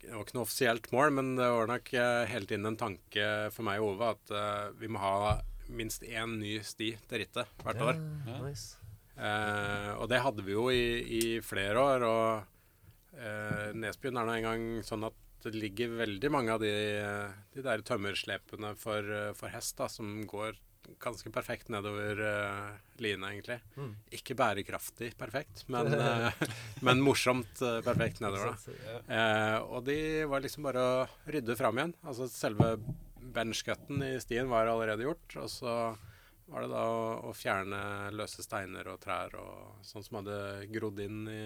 Det var ikke noe offisielt mål, men det var nok eh, hele tiden en tanke for meg og Ove at uh, vi må ha minst én ny sti til rittet hvert år. Nice. uh, og det hadde vi jo i, i flere år. Og uh, Nesbyen er nå engang sånn at det ligger veldig mange av de, de der tømmerslepene for, for hest da, som går ganske perfekt nedover uh, line, egentlig. Mm. Ikke bærekraftig perfekt, men, uh, men morsomt uh, perfekt nedover. da. Og de var liksom bare å rydde fram igjen. Altså selve benchcutten i stien var allerede gjort. Og så var det da å, å fjerne løse steiner og trær og sånn som hadde grodd inn i,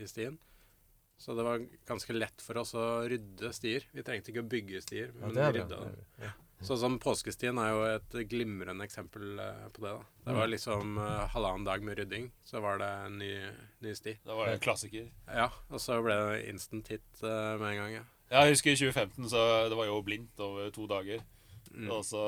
i stien. Så det var ganske lett for oss å rydde stier. Vi trengte ikke å bygge stier, Ja, men ja, vi rydda dem. Sånn som Påskestien er jo et glimrende eksempel eh, på det. da. Det var liksom uh, halvannen dag med rydding, så var det en ny, ny sti. Da var det en klassiker. Ja, og så ble det instant hit uh, med en gang. ja. Ja, jeg husker i 2015, så det var jo blindt over to dager. Mm. Og så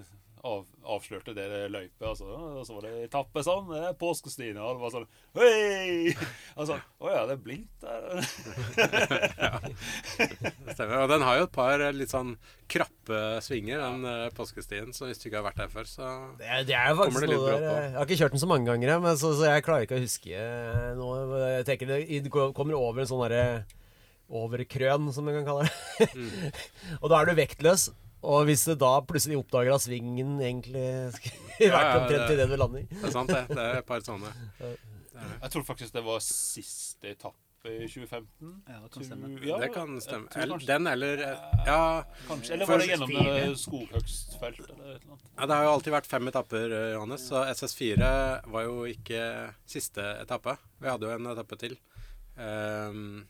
eh, av, avslørte det løypet, altså. Og så var det etappe sånn. Det er påskestien, og det var sånn Hei! Altså, Å ja, det er blindt der. Det Stemmer. Og den har jo et par eh, litt sånn krappe svinger, den ja. påskestien. Så hvis du ikke har vært der før, så Det er, det er Kommer det litt brått på? eh, Jeg har ikke kjørt den så mange ganger, men så, så jeg klarer ikke å huske eh, noe. Jeg tenker det det kommer over en sånn derre overkrøn, som man kan kalle det. Mm. og da er du vektløs. Og hvis det da plutselig oppdager at svingen egentlig skulle Ja, vært ja, omtrent det- til det du lander i det er sant, det. Det er et par sånne. Jeg tror faktisk det var siste etappe i 2015. Ja, det kan stemme. Ja, Det kan stemme. jeg tror El- Den eller eh, Ja. Kanskje, eller var det gjennom det skoghøgstfelt eller et eller annet? Ja, Det har jo alltid vært fem etapper, eh, Johannes. Så SS4 var jo ikke siste etappe. Vi hadde jo en etappe til. Um,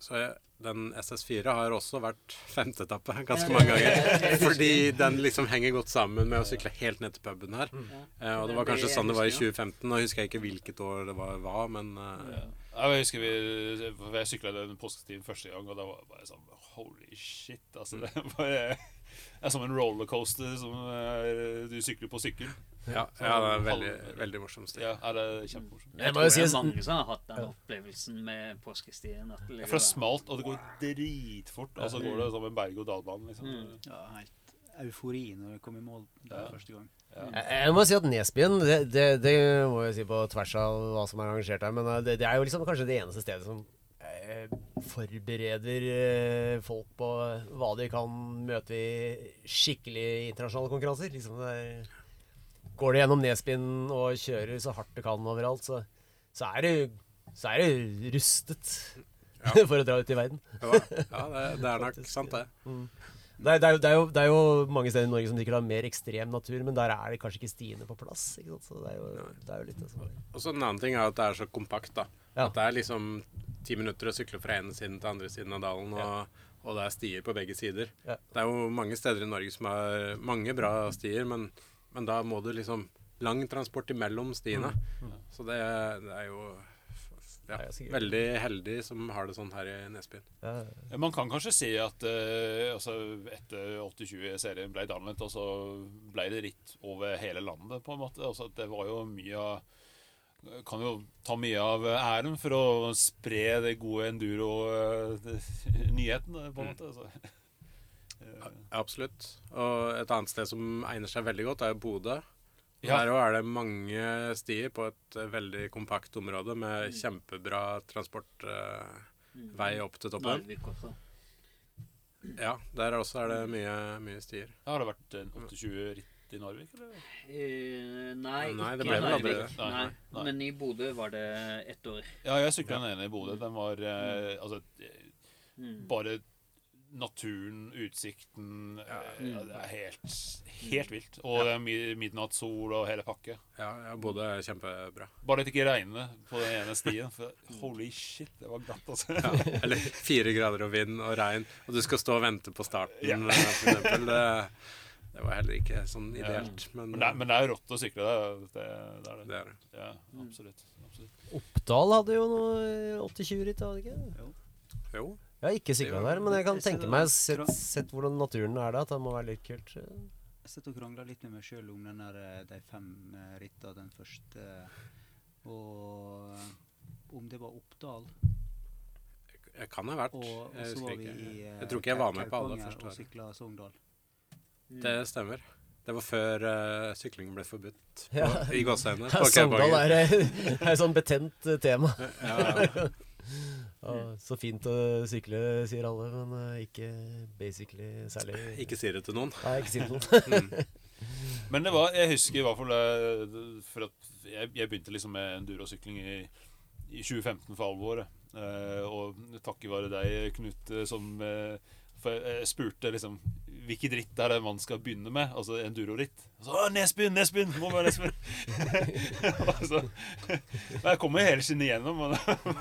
så jeg, den SS4 har også vært femte etappe ganske mange ganger. Fordi den liksom henger godt sammen med å sykle helt ned til puben her. Eh, og det var kanskje sånn det var i 2015. Nå husker jeg ikke hvilket år det var, var men eh, Ja, jeg husker vi, jeg sykla den påsketiden første gang, og da var det bare sånn Holy shit. Altså, det var det er som en rollercoaster som er, du sykler på sykkel. ja, ja, det er veldig, veldig morsom stil. Ja, ja, det er kjempemorsomt. Jeg Jeg tror det si- er mange som har hatt den opplevelsen med påskestien. at det Ja, For det er var- smalt, og det går dritfort. Og så går det som en berg-og-dal-bane. Liksom. Mm. Ja, helt eufori når du kom i mål der Ja. første gang. Jeg, jeg må si at Nesbyen, det, det, det må jeg si på tvers av hva som er arrangert her, men eh, det, det er jo liksom kanskje det eneste stedet som eh, forbereder eh, folk på hva de kan møte i skikkelig internasjonale konkurranser. Liksom det er, går du gjennom nedspinn og kjører så hardt du kan overalt, så, så, er, du, så er du rustet. Ja. for å dra ut i verden. Ja, ja det, det er nok sant, det. Det er, det, er jo, det, er jo, det er jo mange steder i Norge som sikkert har mer ekstrem natur, men der er det kanskje ikke stiene på plass. Ikke sant? Så det er jo, det er jo litt sånn. Og så En annen ting er at det er så kompakt. da. Ja. At Det er liksom ti minutter å sykle fra ene siden til andre siden av dalen, og, og det er stier på begge sider. Ja. Det er jo mange steder i Norge som har mange bra stier, men, men da må du liksom lang transport imellom stiene. Så det, det er jo ja, veldig heldig som har det sånn her i Nesbyen. ja, Man kan kanskje si at uh, altså, etter 80-20-serien ble dannet, og så ble det ritt over hele landet, på en måte. Altså, det var jo mye av Kan jo ta mye av æren for å spre det gode enduro-nyheten, på en måte. Altså. Ja, absolutt. Og et annet sted som egner seg veldig godt, er Bodø. Ja. Der òg er det mange stier på et eh, veldig kompakt område med kjempebra transportvei opp til toppen. Narvik også. Ja, der også er det mye, mye stier. Har det vært en 28 ritt i Narvik, eller? Eh, nei, Nei, det ikke aldri Narvik. Nei, Nei, nei. Men i Bodø var det ett år. Ja, jeg sykla den ene i Bodø. Den var eh, altså Mm. Bare naturen, utsikten eh, ja, Det er helt, helt vilt. Og det er midnattssol og hele pakke. Ja, ja Bodø er kjempebra. Bare det ikke regner på den ene stien. For holy shit, det var glatt, altså. Ja, eller fire grader og vind og regn, og du skal stå og vente på starten, Ja. eh, for eksempel. Det, det var heller ikke sånn ideelt, men, Men det, men det er rått å sykle, det. Det, det er det. det er det. Ja, absolutt. absolutt. Oppdal hadde jo noe 80-20-ritt, hadde det ikke? Jo. Jeg har ikke sikra der, men jeg kan tenke det- meg, sett, sett hvordan naturen er da, at det må være litt kult. Jeg sitter og krangler litt med meg sjøl om den der, eh, de fem eh, rittene, den første. Og eh, om det var Oppdal. Jeg kan ha vært. Og, og Jeg husker ikke. i Jeg tror ikke jeg var med på alle første og sykla Sogndal. Det stemmer. Det var før uh, sykling ble forbudt på, Ja. i gåsehendene. Sogndal er, et sånn betent tema. Ja, ja. Så fint å sykle, sier alle, men eh, ikke basically særlig Ikke sier det til noen. Nei, ikke sier det til noen. Mm. Men det var, jeg husker i hvert fall eh, For at jeg, jeg begynte liksom med endurosykling i, i 2015 for alvor. Eh, og takket være deg, Knut, som eh, For jeg spurte liksom Hvilken ritt er det man skal begynne med? Altså enduroritt. Så, «Å, Nesbyen, Nesbyen! Må være Nesbyen! altså, jeg kommer hele skinnet igjennom. Men,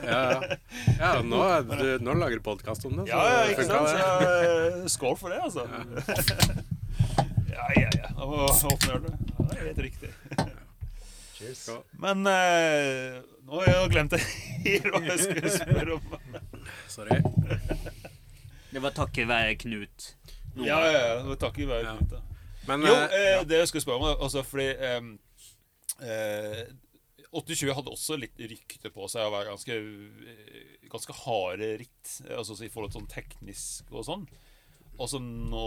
Ja, ja. ja nå, du, nå lager du podkast om det. ja, ja, ikke sant? Så, eh, skål for det, altså. Ja, ja, ja. Nå åpner det. Ja, det er helt riktig. Cheers. Men eh, nå har jeg glemt det helt hva jeg skulle spørre om. Sorry. Det var takket være Knut. Ja, ja, ja. det Takket være Ja. Men Jo, eh, eh, ja. det jeg skulle spørre om, altså fordi eh, eh, 80-20 hadde også litt rykte på seg å være ganske, eh, ganske harde ritt, altså i forhold til sånn teknisk og sånn. Og så nå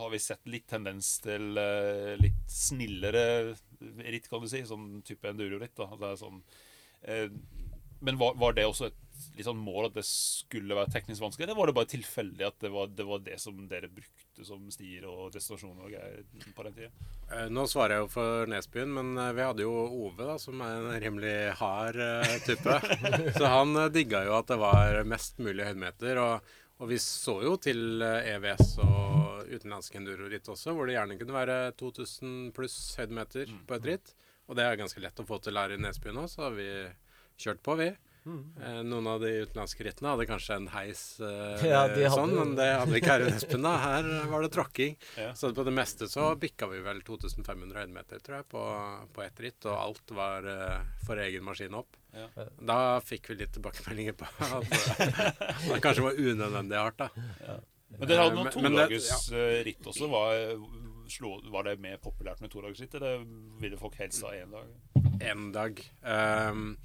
har vi sett litt tendens til eh, litt snillere ritt, kan du si. Sånn type enduro-ritt. da. Sånn, eh, men var, var det også et litt sånn mål at det skulle være teknisk vanskelig, eller var det bare tilfeldig at det var det, var det som dere brukte som stier og destinasjoner og greier på den tida? Eh, Nå svarer jeg jo for Nesbyen, men eh, vi hadde jo Ove, da, som er en rimelig hard eh, type. så han digga jo at det var mest mulig høydemeter. Og, og vi så jo til EVS og utenlandsk enduroritt også, hvor det gjerne kunne være 2000 pluss høydemeter Mm. på et ritt. Og det er ganske lett å få til her i Nesbyen òg, så har vi kjørt på, vi. Mm. Eh, Noen av de utenlandske rittene hadde kanskje en heis, eh, Ja, de sånn, men det hadde ikke her i Nesbyen. da. Her var det tråkking. Ja. Så på det meste så bikka vi vel 2500 høydemeter, tror jeg, på, på ett ritt. Og alt var eh, for egen maskin opp. Ja. Da fikk vi litt tilbakemeldinger på at eh, det kanskje var unødvendig hardt, da. Men dere hadde noen todagersritt men det- todagers eh, ritt også. Var, slå, var det mer populært med todagersritt, eller ville folk helst ha én dag? Én dag. Ehm,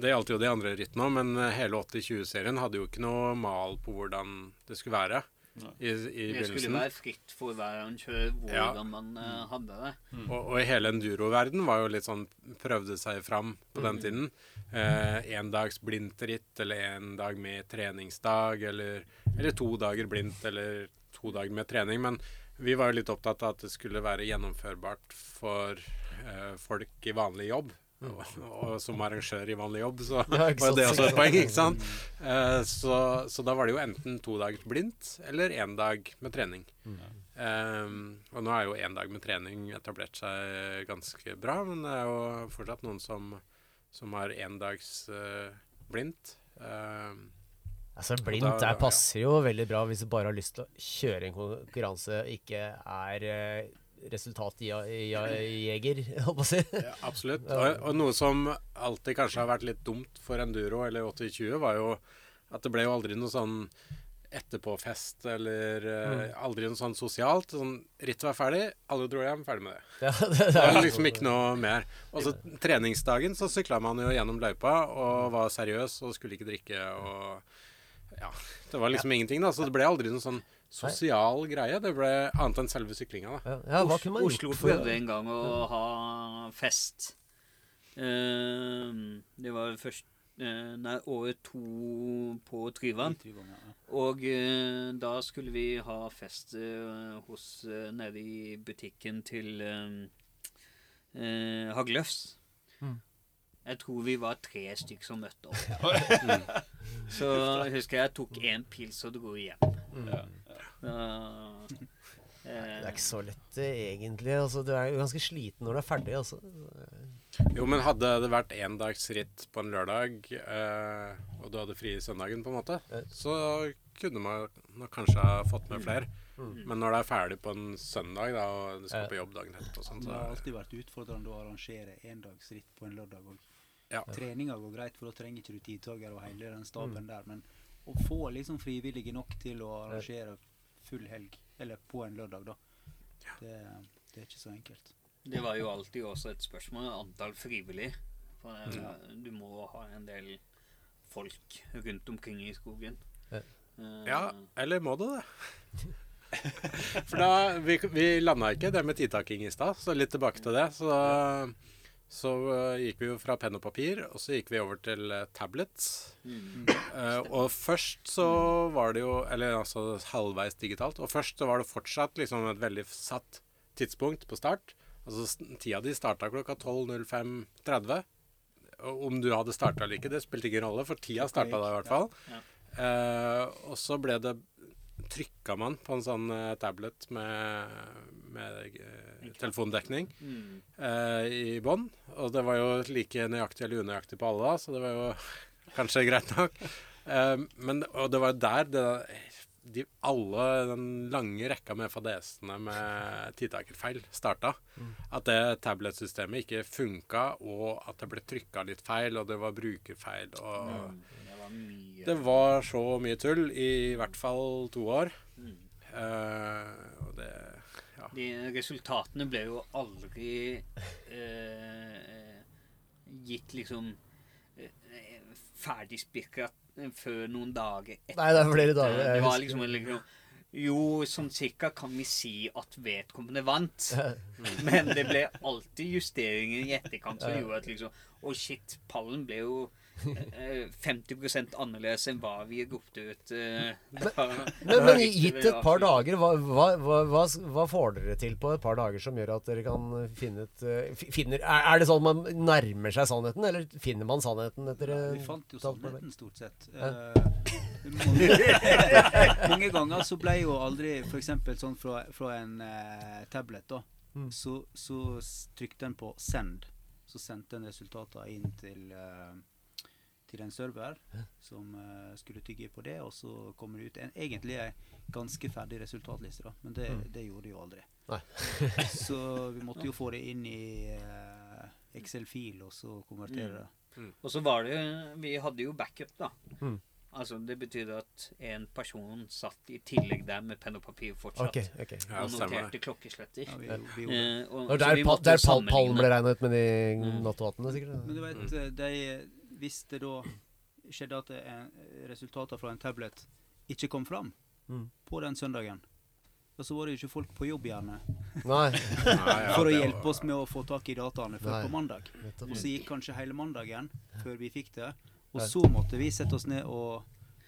det gjaldt jo de andre rittene òg, men eh, hele 80-20-serien hadde jo ikke noe mal på hvordan det skulle være i, i Det skulle være fritt for hver arrangør hvordan Ja. man uh, hadde det. Og, og hele enduroverden var jo litt sånn Prøvde seg fram på den tiden. Eh, en dags blindt ritt, eller en dag med treningsdag, eller, eller to dager blindt, eller to dager med trening. Men vi var jo litt opptatt av at det skulle være gjennomførbart for eh, folk i vanlig jobb. Og, som arrangør i vanlig jobb, så Ja, var det også et poeng. ikke sant? Eh, så, så da var det jo enten to dager blindt eller én dag med trening. Eh, og nå er jo én dag med trening etablert seg ganske bra, men det er jo fortsatt noen som, som har én dags uh, blindt. Eh, Altså Blindt da- der passer jo veldig bra hvis du bare har lyst til å kjøre en konkurranse, og ikke er resultatjeger, holdt på å si. Ja, absolutt. Og, og noe som alltid kanskje har vært litt dumt for enduro eller 80-20, var jo at det ble jo aldri noe sånn etterpåfest eller mm. aldri noe sånn sosialt. Sånn, Rittet var ferdig, alle dro hjem, ferdig med det. Ja, det, det var liksom ikke noe mer. Og så treningsdagen så sykla man jo gjennom løypa og var seriøs og skulle ikke drikke og Ja. Det var liksom ingenting, da. Så det ble aldri noe sånn sosial greie. Det ble annet enn selve syklinga, da. ja, Oslo gjort prøvde en gang å ha fest. Uh, det var først uh, Nei, året to på Tryvann. Og uh, da skulle vi ha fest hos Nede i butikken til Hagløfs. Mm. Jeg tror vi var tre stykker som møtte opp. Så jeg husker jeg tok én pils og dro hjem. Mm. Da, eh, Det er ikke så lett, eh, egentlig. Altså, du er jo ganske sliten når du er ferdig. Altså. Jo, men hadde det vært endagsritt på en lørdag, eh, og du hadde fri søndagen, på en måte, så kunne man kanskje ha fått med flere. Men når det er ferdig på en søndag, da, og du skal på jobb dagen etterpå, og sånn, Det har alltid vært utfordrende å arrangere endagsritt på en lørdag òg. Ja. Treninga går greit, for da trenger ikke du tidtager og hele den staben Mm. der. Men å få liksom frivillige nok til å arrangere full helg, eller på en lørdag, da, det, det er ikke så enkelt. Det var jo alltid også et spørsmål antall frivillig. For mm. du må ha en del folk rundt omkring i skogen. Ja. uh, Ja, eller må du det? For da Vi, vi landa ikke det med tidtaking i stad, så litt tilbake til det. Så, så uh, gikk vi jo fra penn og papir, og så gikk vi over til uh, tablets. mm. Uh, og først så var det jo Eller altså halvveis digitalt. Og først så var det fortsatt liksom et veldig satt tidspunkt på start. Altså tida di starta klokka 12.05.30. Og Om du hadde starta eller ikke, det spilte ingen rolle, for tida starta da i hvert fall. Ja. Og så ble det Trykka man på en sånn uh, tablet med, med uh, telefondekning Mm. uh, i bånn. Og det var jo like nøyaktig eller unøyaktig på alle, da, så det var jo kanskje greit nok. Men, og det var der det, de, alle den lange rekka med fadesene med tidtakerfeil starta. At det tabletsystemet ikke funka, og at det ble trykka litt feil, og det var brukerfeil. og... Det var mye Det var så mye tull i hvert fall to år. Mm. Uh, og det Ja. De resultatene ble jo aldri uh, gitt liksom uh, ferdigspikra før noen dager etter. Nei, det er flere dager. Det var liksom, liksom Jo, sånn cirka kan vi si at vedkommende vant. Men det ble alltid justeringer i etterkant som gjorde at liksom Å, shit, pallen ble jo eh, 50 annerledes enn hva vi ropte ut. Uh, da- Men, men gitt et par dager, hva, hva, hva, hva, får dere til på et par dager som gjør at dere kan finne ut eh, finner, er, det sånn at man nærmer seg sannheten, eller finner man sannheten etter Ja, vi fant jo et sannheten stort sett. Eh, mange, mange ganger så ble jo aldri f.eks. sånn fra, fra en uh, tablet, da, Mm. så, så trykte en på 'send'. Så sendte en resultater inn til eh, til en server som uh, skulle tygge på det, og så kommer det ut en, egentlig ei ganske ferdig resultatliste, da. Men det, det gjorde de jo aldri. Mm. Nei. så vi måtte jo få det inn i uh, Excel-fil, og så konvertere det. Og så var det Vi hadde jo backup, da. Mm. Altså Det betydde at en person satt i tillegg der med penn og papir fortsatt. Ok, ok. Ja, og noterte klokkesletter. Ja, vi, vi vi. Eh, og, Og så der, vi pa, måtte der pal, pallen ble regnet ut med de Mm. nattvattene, sikkert? Men du vet, eh, de, hvis det da skjedde at er resultater fra en tablet ikke kom fram Mm. på den søndagen, og så var det jo ikke folk på jobb gjerne Nei. For å hjelpe oss med å få tak i dataene før Nei. på mandag. Og så gikk kanskje hele mandagen før vi fikk det. Og så måtte vi sette oss ned og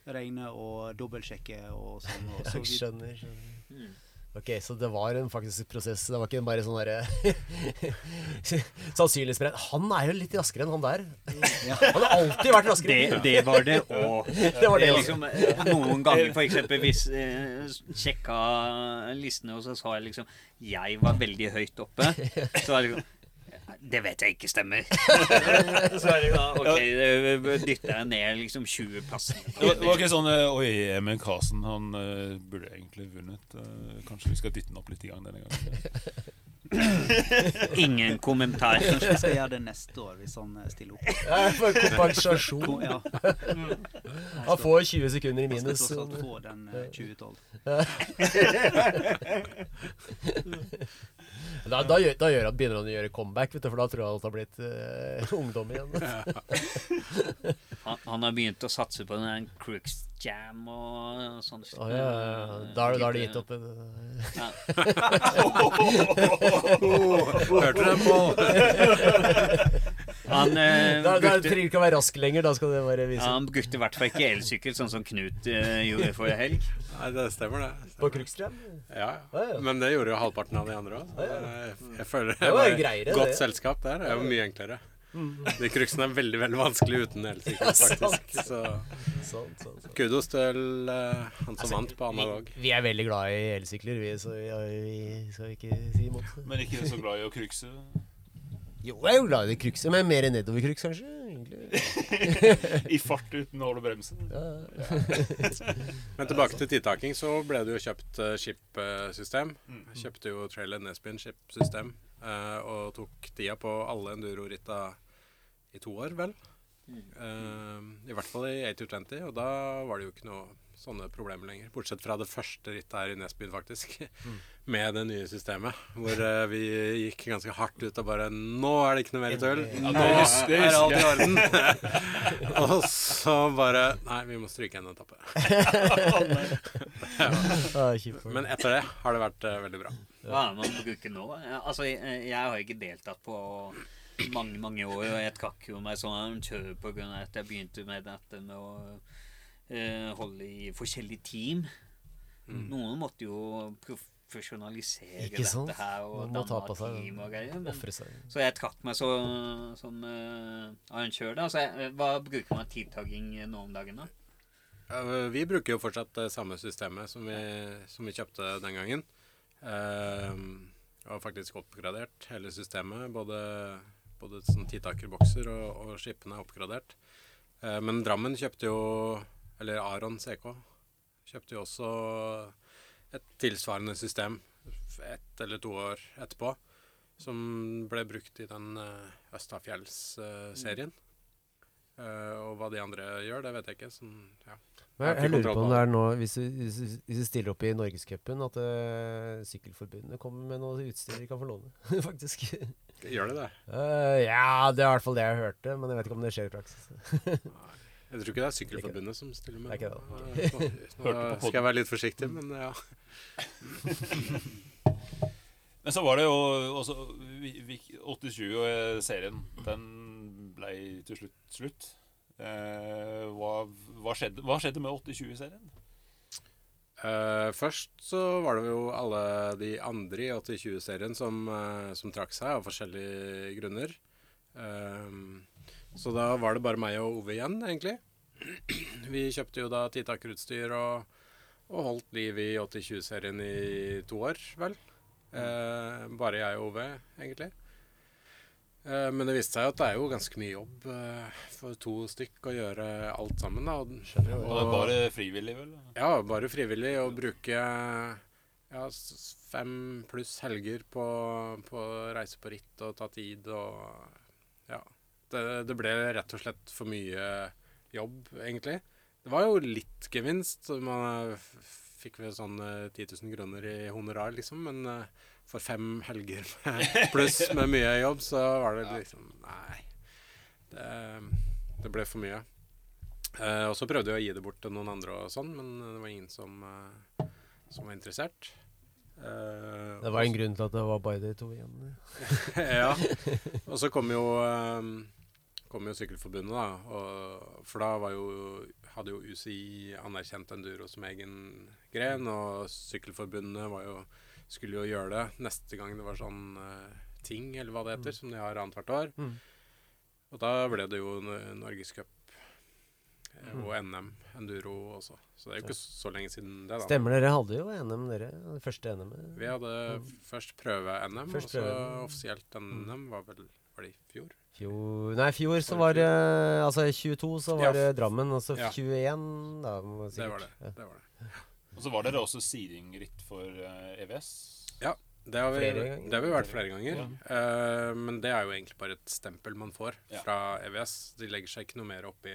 regne og dobbeltsjekke og sånn. Og så vi, skjønner. skjønner. Ok, så det var en faktisk prosess. Det var ikke bare sånn derre Sannsynlighetsberegn. Han er jo litt raskere enn han der. Han har alltid vært raskere. Det, det var det òg. Det var det liksom, eh, noen ganger, for eksempel, hvis eh, sjekka listene, og så sa jeg liksom Jeg var veldig høyt oppe. Så var det liksom Det vet jeg ikke stemmer. så er det da OK, dytter jeg ned liksom 20 plasser. Det var, ikke sånn eh, Oi, Emil Karsen, han eh, burde egentlig vunnet. Eh, kanskje vi skal dytte den opp litt i gang denne gangen. Ingen kommentar. Kanskje vi skal gjøre det neste år, hvis han stiller opp. Ja, for kompensasjon. Ja, Han får 20 sekunder i minus. han skal tross alt få den eh, 2012. Da, da, gjør, da gjør han, begynner han å gjøre comeback, vet du, for da tror jeg at han har blitt uh, ungdom igjen. Han, han har begynt å satse på den Crooks Jam og sånn. Å, ja, ja, ja. Da har du gitt opp. eh, Ja. Hørte du den, Pål? Han, eh, Da, da trenger du ikke å være rask lenger, da skal det bare vise. han brukte i hvert fall ikke elsykkel, sånn som Knut eh, gjorde forrige helg. Nei, det stemmer, det. På Stemmer. Krukstrøm? Ja, Ja, ja. ja. Men det gjorde jo halvparten av de andre òg. Jeg, jeg føler Det jeg var var i greiere, godt det. selskap der. Det er jo mye enklere. Mm. De cruxene er veldig veldig vanskelig uten sant. faktisk. Så kudos til uh, han som Altså, vant på analog. Vi, vi er veldig glad i elsykler, vi, så vi, vi skal ikke si imot. Men ikke så glad i å krukse? Jo, jeg er jo glad i krukse, men mer nedoverkruks, kanskje. I fart uten å holde bremsen. Ja. Men tilbake til tidtaking, så ble det jo kjøpt uh, skip-system. Mm. Kjøpte jo Trailer Nesbyen skip-system og tok tida på alle enduro-ritta i to år, vel. Eh, I hvert fall i 8020, og da var det jo ikke noe sånne problemer lenger. Bortsett fra det første rittet her i Nesbyen, faktisk. Med det nye systemet. Hvor uh, vi gikk ganske hardt ut og bare Nå er det ikke noe mer tull! Nå er alt i orden! og så bare Nei, vi må stryke en etappe. Men etter det har det vært uh, veldig bra. Hva er det man bruker nå? Altså, jeg, jeg har ikke deltatt på mange, mange år, og jeg trakk jo meg sånn kjør av at jeg begynte med dette med å holde i forskjellige team. Mm. Noen måtte jo profesjonalisere Ikke sant? dette her og danne seg team og greier. Men, så jeg trakk meg så, som uh, arrangør. da. Så jeg, hva bruker man tidtaking nå om dagen, da? Eh, Vi bruker jo fortsatt det samme systemet som vi, som vi kjøpte den gangen. Eh, og har faktisk oppgradert hele systemet. Både, både sånn tidtakerbokser og, og skipene er oppgradert. Uh, men Drammen kjøpte jo Eller Aron CK kjøpte jo også et tilsvarende system ett eller to år etterpå. Som ble brukt i den uh, Østafjells-serien. Eh, og hva de andre gjør, det vet jeg ikke. Sånn, ja. Jeg jeg, lurer på om det er nå, hvis du stiller opp i Norgescupen, at uh, Sykkelforbundet kommer med noe utstyr de kan få låne, faktisk. Gjør det det? Uh, ja, det er i hvert fall det jeg hørte, men jeg vet ikke om det skjer i praksis. Jeg tror ikke det er Sykkelforbundet som stiller med Det er ikke det. Nå, nå skal jeg være litt forsiktig, men ja. Men så var det jo også vi- vi- 80-20-serien. Den ble til slutt slutt. Eh, hva, hva, skjedde, hva skjedde med 80-20-serien? Eh, først så var det jo alle de andre i 80-20-serien som, eh, som trakk seg av forskjellige grunner. Eh, så da var det bare meg og Ove igjen, egentlig. Vi kjøpte jo da tidtakerutstyr og, og holdt liv i 80-20-serien i to år, vel. Eh, bare jeg og Ove, egentlig. Eh, men det viste seg at det er jo ganske mye jobb eh, for to stykk å gjøre alt sammen. da. Og, Og det er bare frivillig, vel? ja, bare frivillig å bruke ja, fem pluss helger på, på reise på ritt og ta tid og Ja. Det, det ble rett og slett for mye jobb, egentlig. Det var jo litt gevinst. Man fikk vel sånn eh, 10 000 kroner i honorar, liksom. Men eh, for fem helger med- pluss med mye jobb, så var det liksom Nei. Det, det ble for mye. Eh, og så prøvde jeg å gi det bort til noen andre og sånn, men det var ingen som, eh, som var interessert. Uh, Det var en grunn til at det var bare de to igjen. ja. Og så kom jo, eh, kom jo Sykkelforbundet, da. Og, for da var jo, hadde jo UCI anerkjent enduro som egen gren, og Sykkelforbundet var jo, skulle jo gjøre det neste gang det var sånn uh, ting, eller hva det heter, som de har annethvert år. Mm. Og da ble det jo Norgescup eh, Mm. og NM enduro også. Så det er jo ikke så lenge siden det, da. Stemmer, dere hadde jo NM, dere. Det første NM. Vi hadde f- først prøve-NM, og så offisielt NM var vel var det i fjor? Fjor Nei, fjor så Var det Altså i 22 så var Ja. det Drammen, og så Ja. 21 da må Det var det. Ja. det, var det. Og så var dere også seedingritt for eh, EVS. Det har, vi, det har vi vært flere ganger. Eh, men det er jo egentlig bare et stempel man får Ja. fra EVS. De legger seg ikke noe mer opp i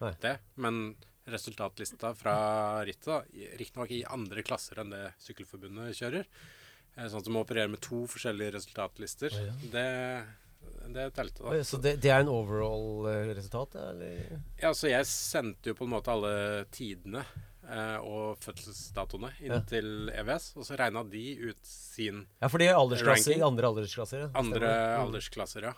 Nei. det. Men resultatlista fra rittet, riktignok i andre klasser enn det Sykkelforbundet kjører, eh, sånn at du må operere med to forskjellige resultatlister, ja. det, det telte, da. Så det, det er en overall-resultat, ja, eller? Ja, så jeg sendte jo på en måte alle tidene eh, og fødselsdatoene inn Ja. til EVS, og så regna de ut sin Ja, for de er aldersklasser, Ranking. andre aldersklasser. Ja. andre Mm. aldersklasser, ja.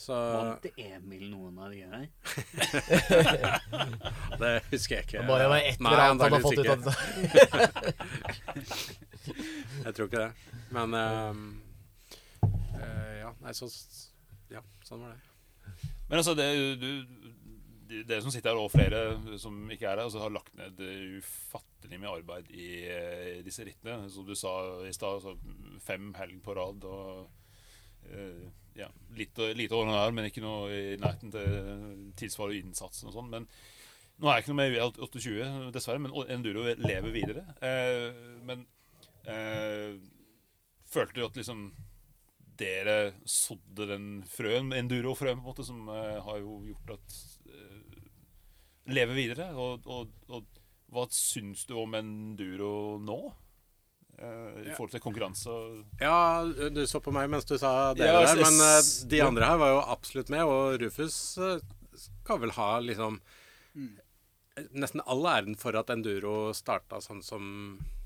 Så Vant Emil noen av de her? det husker jeg ikke. Det bare være ett eller annet han har fått ut av det. Jeg tror ikke det. Men um, uh, Ja, nei, så Ja, sånn var det. Men altså, det, du, de- dere som sitter her, og flere som ikke er her, altså, har lagt ned ufattelig mye arbeid i i disse rittene. Som du sa i stad, altså, fem helg på rad. og uh, ja, lite over her, men ikke noe i nærheten til tilsvarende innsatsen og sånn. Nå er jeg ikke noe med i 28, dessverre, men enduro lever videre. Uh, men uh, følte du at liksom dere sådde den frøen, enduro-frøen, på en måte, som eh, har jo gjort at uh, lever videre? Og, og, og hva syns du om enduro nå? Uh, I Ja. forhold til konkurranse og Ja, du så på meg mens du sa det Ja, der, men uh, de andre her var jo absolutt med, og Rufus eh, skal vel ha liksom Mm. Nesten all æren for at enduro starta sånn som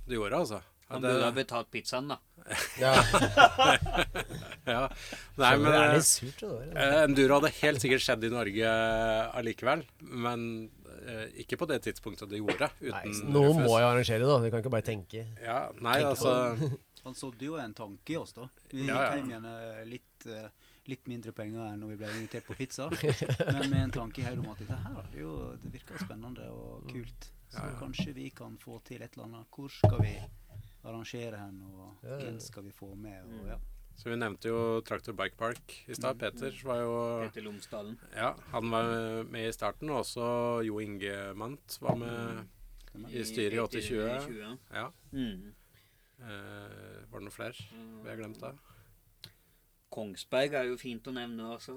det gjorde, altså. Han det- burde ha betalt pizzaen, da. Ja, ja. Nei, men det er eh, litt surt, det der. Eh, Enduro hadde helt sikkert skjedd i Norge eh, allikevel, men eh, ikke på det tidspunktet det gjorde. Uten nei, Rufus. må jeg arrangere, da. Vi kan ikke bare tenke. Ja, nei, tenke altså Han sådde jo en tanke i oss, da. Vi Ja, ja. hjem igjen litt, litt mindre penger enn når vi ble invitert på pizza. Men med en tanke i hodet om at dette her er jo, det virker spennende og kult. Så Ja, ja. kanskje vi kan få til et eller annet. Hvor skal vi arrangere hen, og hvem skal vi få med? Og, ja. Så vi nevnte jo Traktor Bike Park i stad. Peter var jo Peter Lomsdalen. Ja, han var med i starten, og også Jo Inge Mandt var med i styret i 8020. 80-20. Ja. Mm. Eh, var det noen flere vi har glemt da? Kongsberg er jo fint å nevne også.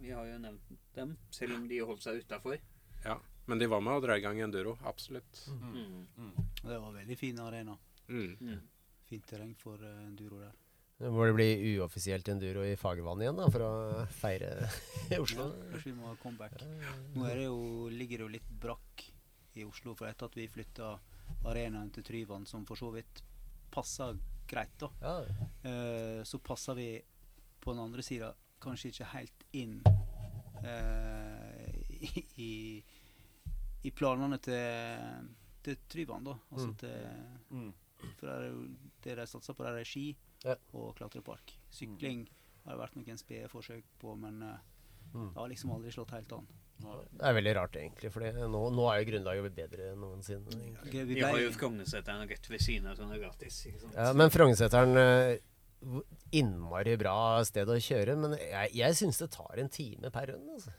Vi har jo nevnt dem, selv om de holdt seg utafor. Ja. Men de var med og dra i gang enduro. Absolutt. Mm. Det var en veldig fin arena. Mm. Fint terreng for uh, enduro der. Nå Må det bli uoffisielt enduro i Fagervann igjen, da, for å feire i Oslo? Kanskje vi må ha comeback. Nå er det jo, ligger det jo litt brakk i Oslo, for etter at vi flytta arenaen til Tryvann, som for så vidt passer greit, da, Ja. uh, så passer vi på den andre sida kanskje ikke helt inn uh, i, i planene til, til Tryvann, da. Altså Mm. til mm. For det er jo det de satser på, der er ski Ja. og klatrepark. Sykling har det vært noen spede forsøk på, men Mm. det har liksom aldri slått helt an. Det er veldig rart, egentlig, for nå, nå er jo grunnlaget blitt bedre enn noensinne. egentlig. Vi har jo Frognerseteren rett ved siden av, sånn er gratis. Ja, men Frognerseteren eh, Innmari bra sted å kjøre, men jeg, jeg syns det tar en time per rund. Altså.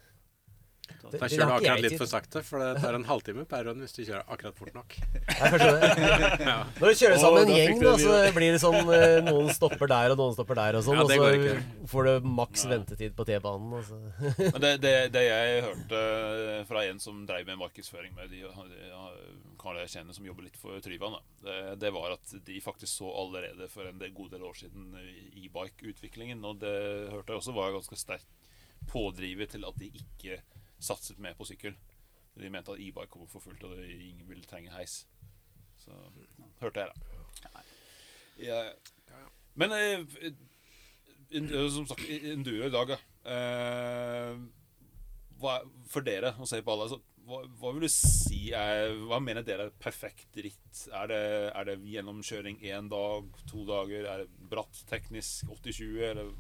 Det- Da det kjører du akkurat litt for sakte, for det tar en halvtime per run hvis du kjører akkurat fort nok. Det. Ja. Når du kjører sammen sammen en gjeng, da, så blir det sånn eh, Noen stopper der, og noen stopper der, og sånn. Ja, og så får du maks ventetid på T-banen. Men det, det, det jeg hørte fra en som drev med markedsføring med de, karer jeg kjenner som jobber litt for Tryvann, det, det var at de faktisk så allerede for en del, god del år siden e-bike-utviklingen. Og det hørte jeg også var ganske sterkt pådriver til at de ikke satset mer på sykkel. De mente at e-bike kommer for fullt, og ingen vil trenge heis. Så hørte jeg, da. Ja. Men eh, som sagt, enduro i dag, da. Eh, hva, For dere, å se på alle, så, hva, hva vil du si er Hva mener dere er perfekt ritt? Er det, er det gjennomkjøring én dag, to dager? Er det bratt teknisk 80-20? Eller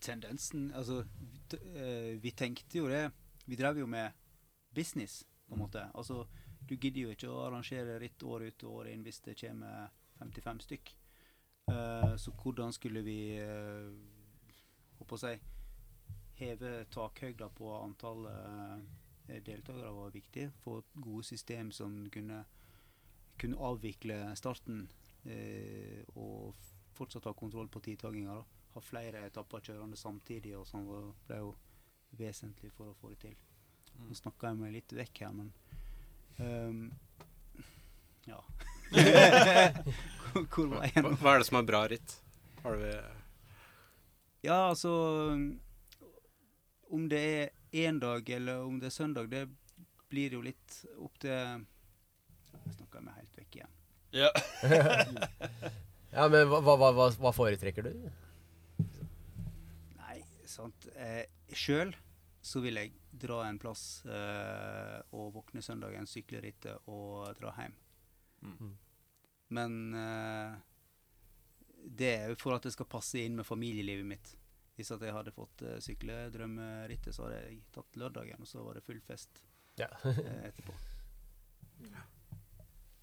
tendensen Altså, vi, eh, vi tenkte jo det Vi drev jo med business, på en måte. Altså, du gidder jo ikke å arrangere ritt år ut og år inn hvis det kommer 55 stykk. Eh, så hvordan skulle vi Håper å si heve takhøyda på antall eh, deltakere var viktig. Få gode system som kunne, kunne avvikle starten eh, og fortsatt ha kontroll på tidtaginga. Ha flere etapper kjørende samtidig, og sånn var- ble jo vesentlig for å få det til. Nå snakka jeg meg litt vekk her, men um, Ja. Hvor- Hvor var jeg nå? hva er det som er bra ritt? Har du Ja, altså Om det er én dag eller om det er søndag, det blir jo litt opp til Jeg snakka meg helt vekk igjen. Ja. Ja, men hva, hva, hva, hva foretrekker du? Sant. Eh, Sjøl så vil jeg dra en plass eh, og våkne søndagen, sykle rittet og dra hjem. Mm. Men eh, det er jo for at det skal passe inn med familielivet mitt. Hvis at jeg hadde fått uh, sykle drømmerittet, så hadde jeg tatt lørdagen, og så var det full fest Ja. eh, etterpå.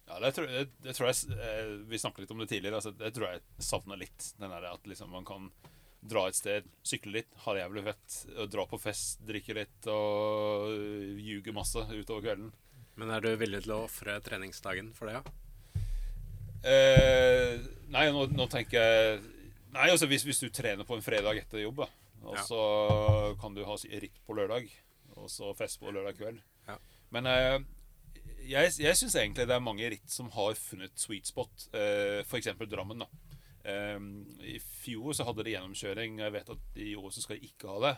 Ja, det tror, det, det tror jeg eh, Vi snakket litt om det tidligere. Altså, det tror jeg savner litt. Den der At liksom man kan dra et sted, sykle litt, ha det jævlig fett, dra på fest, drikke litt og øh, ljuge masse utover kvelden. Men er du villig til å ofre treningsdagen for det, ja? Eh, nei, nå, nå tenker jeg Nei, altså hvis, hvis du trener på en fredag etter jobb, da, og Ja. så kan du ha ritt på lørdag, og så fest på lørdag kveld. Ja. Men eh, jeg, jeg syns egentlig det er mange ritt som har funnet sweet spot. Eh, F.eks. Drammen. da. Eh, I fjor så hadde de gjennomkjøring. Jeg vet at i år så skal de ikke ha det.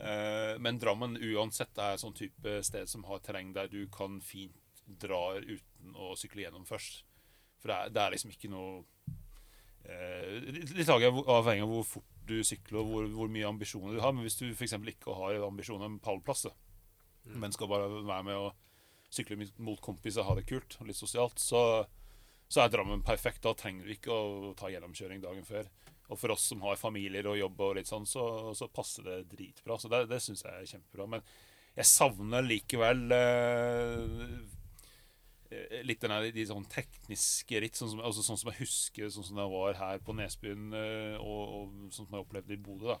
Eh, men Drammen uansett er sånn type sted som har terreng der du kan fint dra uten å sykle gjennom først. For det er, det er liksom ikke noe eh, Litt avhengig av hvor fort du sykler og hvor, hvor mye ambisjoner du har. Men hvis du f.eks. ikke har ambisjoner om pallplass, men skal bare være med og sykle mot kompiser og ha det kult og litt sosialt, så, så er Drammen perfekt. Da trenger du ikke å ta gjennomkjøring dagen før. Og for oss som har familier og jobb, og litt sånn, så, så passer det dritbra. Så det, det syns jeg er kjempebra. Men jeg savner likevel eh, eh, litt denne, de, de sånn tekniske ritt, sånn som, altså sånn som jeg husker sånn som det var her på Nesbyen, eh, og, og sånn som jeg opplevde i Bodø. da.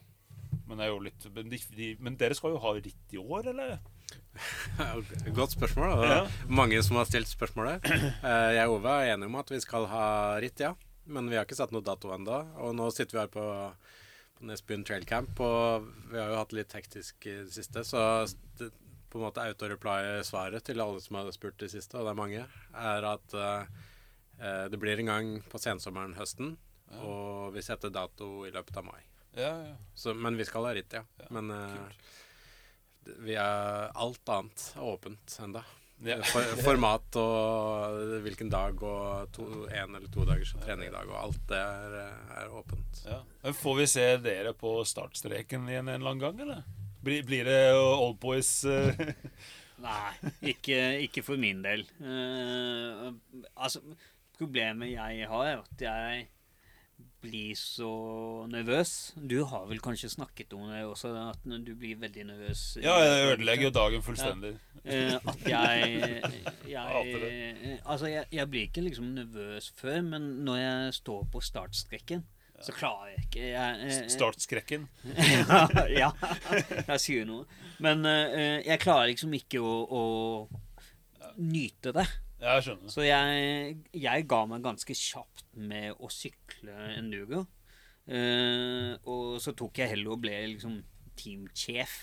Men, litt, men, de, de, men dere skal jo ha ritt i år, eller? Godt spørsmål. Og Ja. Mange som har stilt spørsmålet. Eh, Jeg og Ove er enige om at vi skal ha ritt, ja. Men vi har ikke satt noe dato ennå. Og nå sitter vi her på, på Nesbyen Trail Camp, og vi har jo hatt litt hektisk i det siste. Så det, på en måte autoreply-svaret til alle som har spurt det siste, og det er mange, er at eh, det blir en gang på sensommeren høsten. Og vi setter dato i løpet av mai. Ja, ja. Så, men vi skal ha ritt, ja. Ja, men d- vi er alt annet åpent ennå. Ja. For, format og hvilken dag og to, en eller to dagers treningdag og alt det er, er åpent. Ja. Men Får vi se dere på startstreken igjen en eller annen gang, eller? Blir, blir det Old Boys eh, Nei, ikke, ikke for min del. Uh, altså, problemet jeg har, er at jeg blir så nervøs. Du har vel kanskje snakket om det også, at du blir veldig nervøs Ja, jeg ødelegger jo dagen fullstendig. Eh, at jeg, jeg Altså, jeg, jeg blir ikke liksom nervøs før, men når jeg står på startstrekken, så klarer jeg ikke jeg, eh, Startskrekken. ja, ja, jeg sier noe. Men eh, jeg klarer liksom ikke å, å nyte det. Jeg skjønner. Så jeg, jeg ga meg ganske kjapt med å sykle enduro. Uh, og så tok jeg heller og ble liksom teamsjef.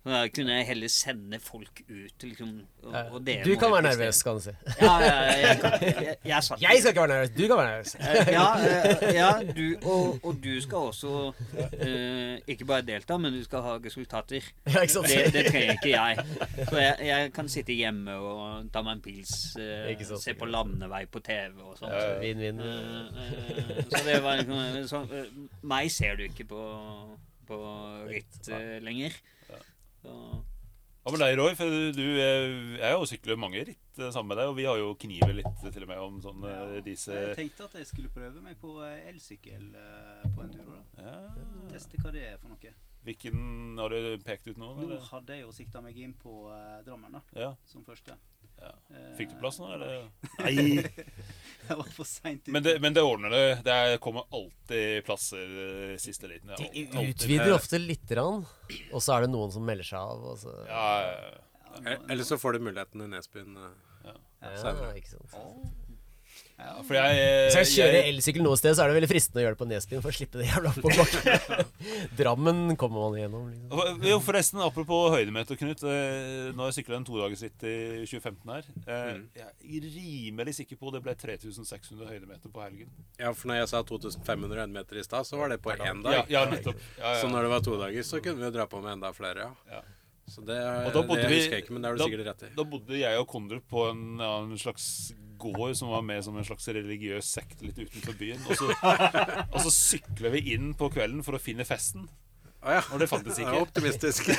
Da kunne jeg heller sende folk ut liksom, og, og dere Du kan være nervøs, kan du si. Ja, ja, ja, jeg, kan- jeg, jeg, satt Jeg skal ikke være nervøs, du kan være nervøs. Eh, ja, eh, ja du, og, og du skal også uh, ikke bare delta, men du skal ha resultater. Ja, ikke sant? Det, det trenger ikke jeg. Så jeg, kan sitte hjemme og ta meg en pils, uh, se på landevei på TV og sånt. Ja, vin, vin. Uh, så det var liksom så, Meg ser du ikke på, på ritt lenger. Så, Hva med deg, Roy? For du, eh, er jo sykler mange ritt eh, sammen med deg, og vi har jo knivet litt eh, til og med om sånn ja, disse Jeg tenkte at jeg skulle prøve meg på eh, elsykkel eh, på enduro. da. ja. Teste hva det er for noe. Hvilken har du pekt ut nå? Nå hadde jeg jo sikta meg inn på eh, Drammen da, Ja. som første. Ja. Eh, Fikk du plass nå, eller? Nei! Jeg var for seint ute. Men det, men det ordner det. Det er- kommer alltid plasser eh, siste liten. De utvider ofte lite grann, og så er det noen som melder seg av. Og så, Ja, ja, ja. Ja, Eller så får du muligheten i Nesbyen. eh. ja, senere. ikke sant. Ja, For jeg, eh, Hvis jeg kjører elsykkel noe sted, så er det veldig fristende å gjøre det på Nesbyen for å slippe det jævla oppoverbakken. Drammen kommer man igjennom. Liksom. Jo, forresten, apropos høydemeter, Knut. Nå har jeg sykla en todagersritt i 2015 her eh, Mm. Jeg er rimelig sikker på det ble 3600 høydemeter på helgen. Ja, for når jeg sa 2500 høydemeter i stad, så var det på én dag. ja. Ja, ja. Så når det var to dager, så kunne vi jo dra på med enda flere, ja. Ja. Så det, Og da bodde det vi- husker jeg ikke, men det har du da- sikkert rett i. Da bodde jeg og Kondrup på en en slags gård som var med som en slags religiøs sekt litt utenfor byen. Og så, og så sykler vi inn på kvelden for å finne festen. Ah, ja. Og det fantes ikke. ikke. er optimistisk.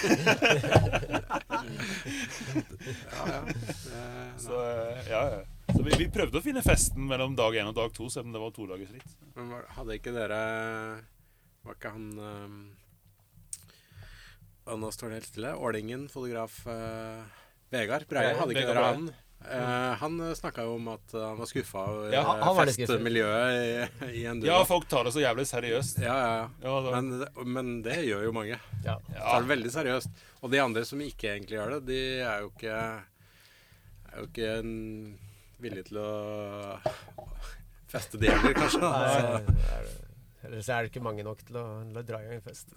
ja, ja. Eh, Så, ja, ja. så vi, vi prøvde å finne festen mellom dag én og dag to, selv om det var todagersritt. Men var, hadde ikke dere Var ikke han um, Og nå står det helt stille. Ålingen, fotograf uh, Vegard Breie, hadde ikke Vegard dere han? Eh, han snakka jo om at han var skuffa over Ja, eh, festmiljøet i, i Enduro. Ja, folk tar det så jævlig seriøst. ja, ja, ja. Men, men det gjør jo mange. Ja. Tar det veldig seriøst. Og de andre som ikke egentlig gjør det, de er jo ikke Er jo ikke villige til å feste, de heller, kanskje. Nei, Altså, det er det. Ellers er det ikke mange nok til å, til å dra i gang en fest.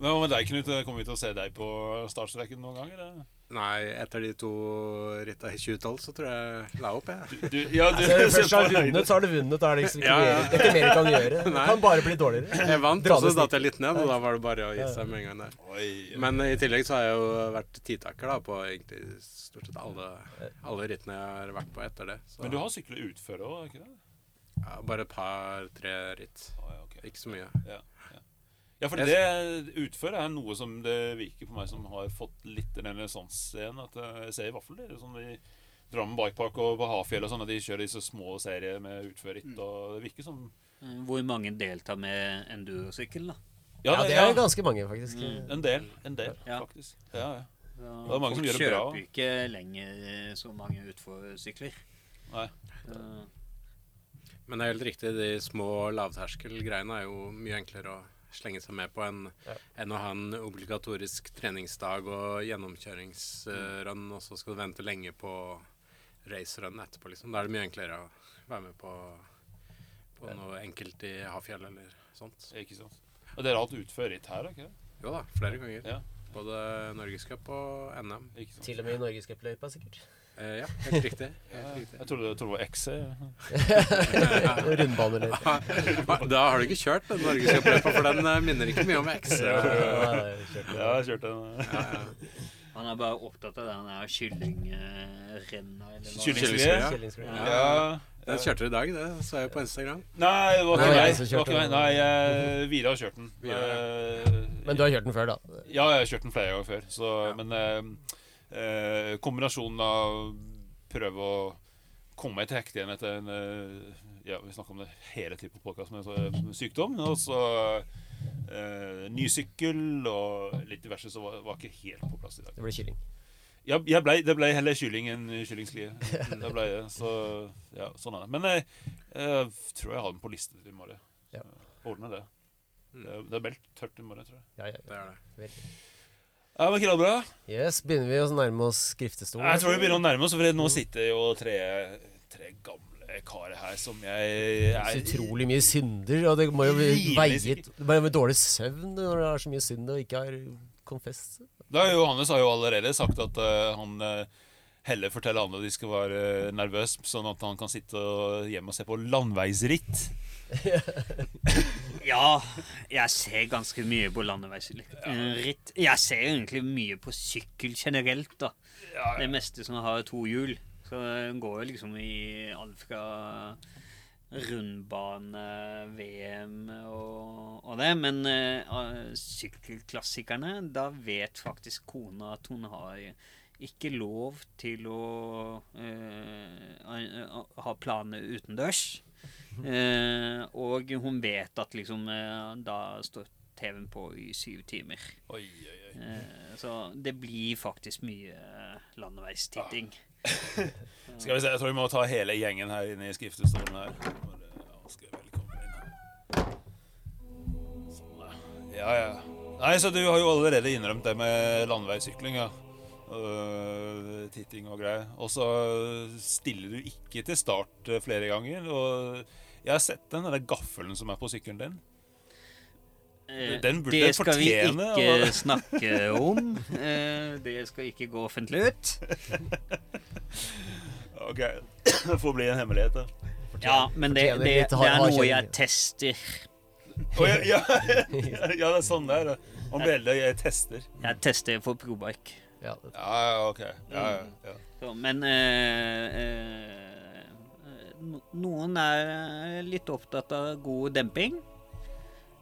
Men hva med deg, Knut? Kommer vi til å se deg på startstreken noen gang? Eller? Nei, etter de to ritta i 2012, så tror jeg la opp, jeg. Du, ja, du, altså, du først har du vunnet, så har du vunnet. Da er det liksom ikke, Ja, ja. mer, er ikke mer du kan gjøre. Det kan bare bli dårligere. Jeg vant, og så datt jeg litt ned, og da var det bare å gi seg med en gang der. Oi, Men i tillegg så har jeg jo vært tidtaker da på egentlig stort sett alle, alle rittene jeg har vært på etter det. Så Men du har syklet utføre òg, ikke det? ja, bare et par-tre ritt. Å, ja, ok. Ikke så mye. Ja, for det utføret er noe som det virker på meg som har fått litt den renessansen igjen. At eh, jeg ser i hvert fall det sånn i Drammen Bikepark og på Hafjell og sånn, at de kjører disse små serier med utførritt. Og det virker som eh, hvor mange deltar med endurosykkel, da? Ja, det er ganske mange, faktisk. En del. En del, Ja. faktisk. Ja, ja. Så Det er mange som gjør det bra. kjøper ikke lenger eh, så mange utforsykler. Nei. Så, Men det er helt riktig, de små lavterskelgreiene er jo mye enklere å slenge seg med på enn Ja. en å ha en obligatorisk treningsdag og gjennomkjøringsrun, og så skal du vente lenge på racerun etterpå, liksom. Da er det mye enklere å være med på, på noe enkelt i Hafjell eller sånt. Ikke sant. Og dere har hatt utført her, ikke det? Jo da, flere ganger. Ja. Både Norgescup og NM. Ikke sant? Til og med i Norgescupløypa, sikkert. Eh, ja, helt riktig. Helt riktig. jeg trodde, jeg det var XC. Rundbaneløype. da har du ikke kjørt den Norgescupløypa, for den eh, minner ikke mye om X. Ja, det er kjørt. Jeg den. han er bare opptatt av den der kyllingrenna eller hva. Ja. Den kjørte du i dag, det så jeg på Instagram. Nei, det var ikke meg. Nei. Nei, jeg- Vira har kjørt den. Vidar, Eh, Men du har kjørt den før, da? Ja, jeg har kjørt den flere ganger før. Så, Ja. Men eh, eh, kombinasjonen av prøve å komme meg til hekte igjen etter en eh, Ja, vi snakker om det hele tiden på podkast med så- sykdom. Og så eh, ny sykkel og litt diverse, så var, var ikke helt på plass i dag. Det ble kylling. Ja, jeg ble, det ble heller kylling enn kyllingslie. Det ble det. Så ja, sånn er det. Men jeg, jeg tror jeg har den på liste til i morgen. Ja. Ordner det. Mm. Det er, det er meldt tørt i morgen, tror jeg. Ja, ja. Det er det. Veldig. Ja, men Knallbra. Yes, begynner vi å nærme oss skriftestolen? Jeg tror vi begynner å nærme oss, for nå sitter jo tre, tre gamle karer her som jeg Så er utrolig mye synder, og det må jo veie sikker. Det må jo være dårlig søvn når det er så mye synd og ikke har confessed. Da Johannes har jo allerede sagt at uh, han uh, heller forteller andre at de skal være uh, nervøse, sånn at han kan sitte hjemme og se på landeveisritt. Ja, jeg ser ganske mye på landeveisritt. Jeg ser egentlig mye på sykkel generelt, da. Det meste som har to hjul. Så den går jo liksom i alt fra rundbane-VM og, og det. Men uh, sykkelklassikerne, da vet faktisk kona at hun har ikke lov til å uh, ha planer utendørs. Eh, og hun vet at liksom eh, da står TV-en på i syv timer. Oi, oi, oi. Eh, så det blir faktisk mye eh, landeveistitting. Skal vi se, jeg tror vi må ta hele gjengen her inne i skriftestolen her. Ja. Sånn, ja. Ja. Nei, så du har jo allerede innrømt det med landeveissykling, ja. Øh, titting og greier. Og så stiller du ikke til start øh, flere ganger. Og jeg har sett den, den gaffelen som er på sykkelen din. Eh, Den burde det skal vi ikke å- snakke om. Eh, det skal ikke gå offentlig ut. Ok, det får bli en hemmelighet, da. Ja, men det, det, det er noe jeg tester. Oh, ja, ja, ja, det er sånn det er. Om veldig jeg tester. Jeg tester for Probike. Ja, Ja, ja, ok. Ja, ja, ja. Så, men eh, eh, no- noen er litt opptatt av god demping.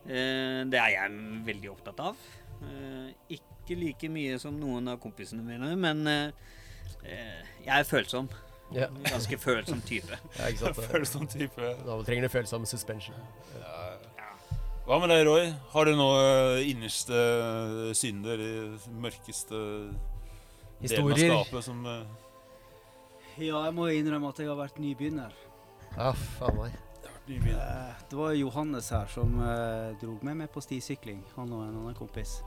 Eh, det er jeg veldig opptatt av. Eh, ikke like mye som noen av kompisene mine, men eh, eh, jeg er følsom. ja. Ganske følsom type. ja, ikke sant. Sånn type Da trenger du følsom suspension. Hva med deg, Roy? Har du noe innerste synder i mørkeste delen av Historier. skapet som eh, Ja, jeg må innrømme at jeg har vært nybegynner. Ja, faen meg. Eh, Det var Johannes her som uh, drog meg med på stisykling, han og en annen kompis.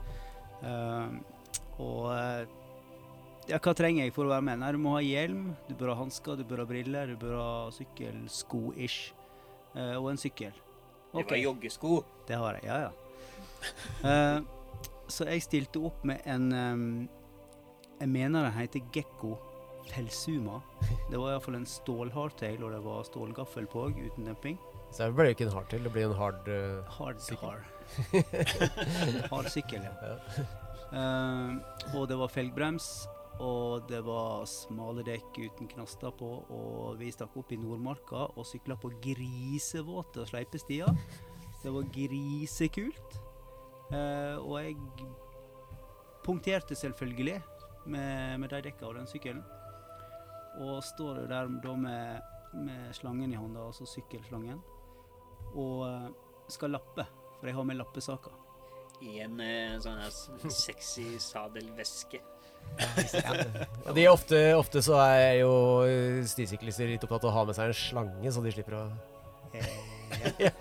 Uh, og uh, ja, hva trenger jeg for å være med? Nei, Du må ha hjelm, du bør ha hansker, du bør ha briller, du bør ha sykkelsko-ish. Uh, og en sykkel. Det Ok, var joggesko. det har jeg, ja ja. Eh, så jeg stilte opp med en um, Jeg mener den heter Gekko Felsuma. Det var iallfall en stålhardtail, og det var stålgaffel på uten demping. Så det ble jo ikke en hardtail, det blir en hard uh, Hard Sykkel. hard. sykkel, ja. Eh, og det var felgbrems, og det var smale dekk uten knaster på, og vi stakk opp i Nordmarka og sykla på grisevåte og sleipestier. Det var grisekult. Uh, og jeg punkterte selvfølgelig med, med de dekka og den sykkelen. Og står jo der da med, med slangen i hånda, altså sykkelslangen, og eh, skal lappe. For jeg har med lappesaker. I en eh, sånn her sexy sadelveske. Ja, de ofte, ofte så er jo eh, stisyklister litt opptatt av å ha med seg en slange, så de slipper å ja.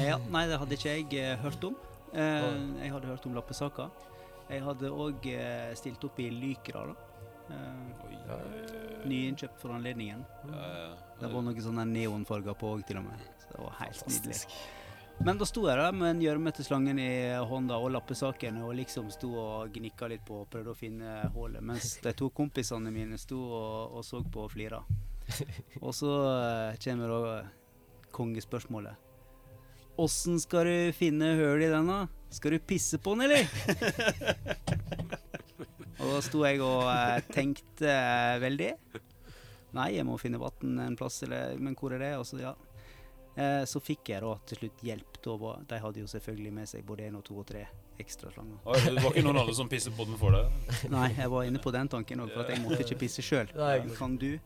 ja, nei, det hadde ikke jeg hørt om. Eh, jeg hadde hørt om lappesaker. Jeg hadde òg stilt opp i Lykra, da. Eh. Nyinnkjøpt for anledningen. ja, ja. Det var noen sånne neonfarger på òg, til og med. Så det var helt nydelig. Men da sto jeg der med en gjørmete slangen i hånda og lappesakene og liksom sto og gnikka litt på og prøvde å finne hullet, mens de to kompisene mine sto og, og så på og flira. Og så uh, kommer da kongespørsmålet. Åssen skal du finne høl i den, da? Skal du pisse på den, eller? og da sto jeg og eh, tenkte eh, veldig. Nei, jeg må finne vann en plass, eller, men hvor er det? Og så, ja. Eh, så fikk jeg da til slutt hjelp. Da var, de hadde jo selvfølgelig med seg både én og to og tre ekstra slanger. Det var ikke noen andre som pisset på den for deg? Nei, jeg var inne på den tanken òg, for at jeg måtte ikke pisse sjøl. Kan du?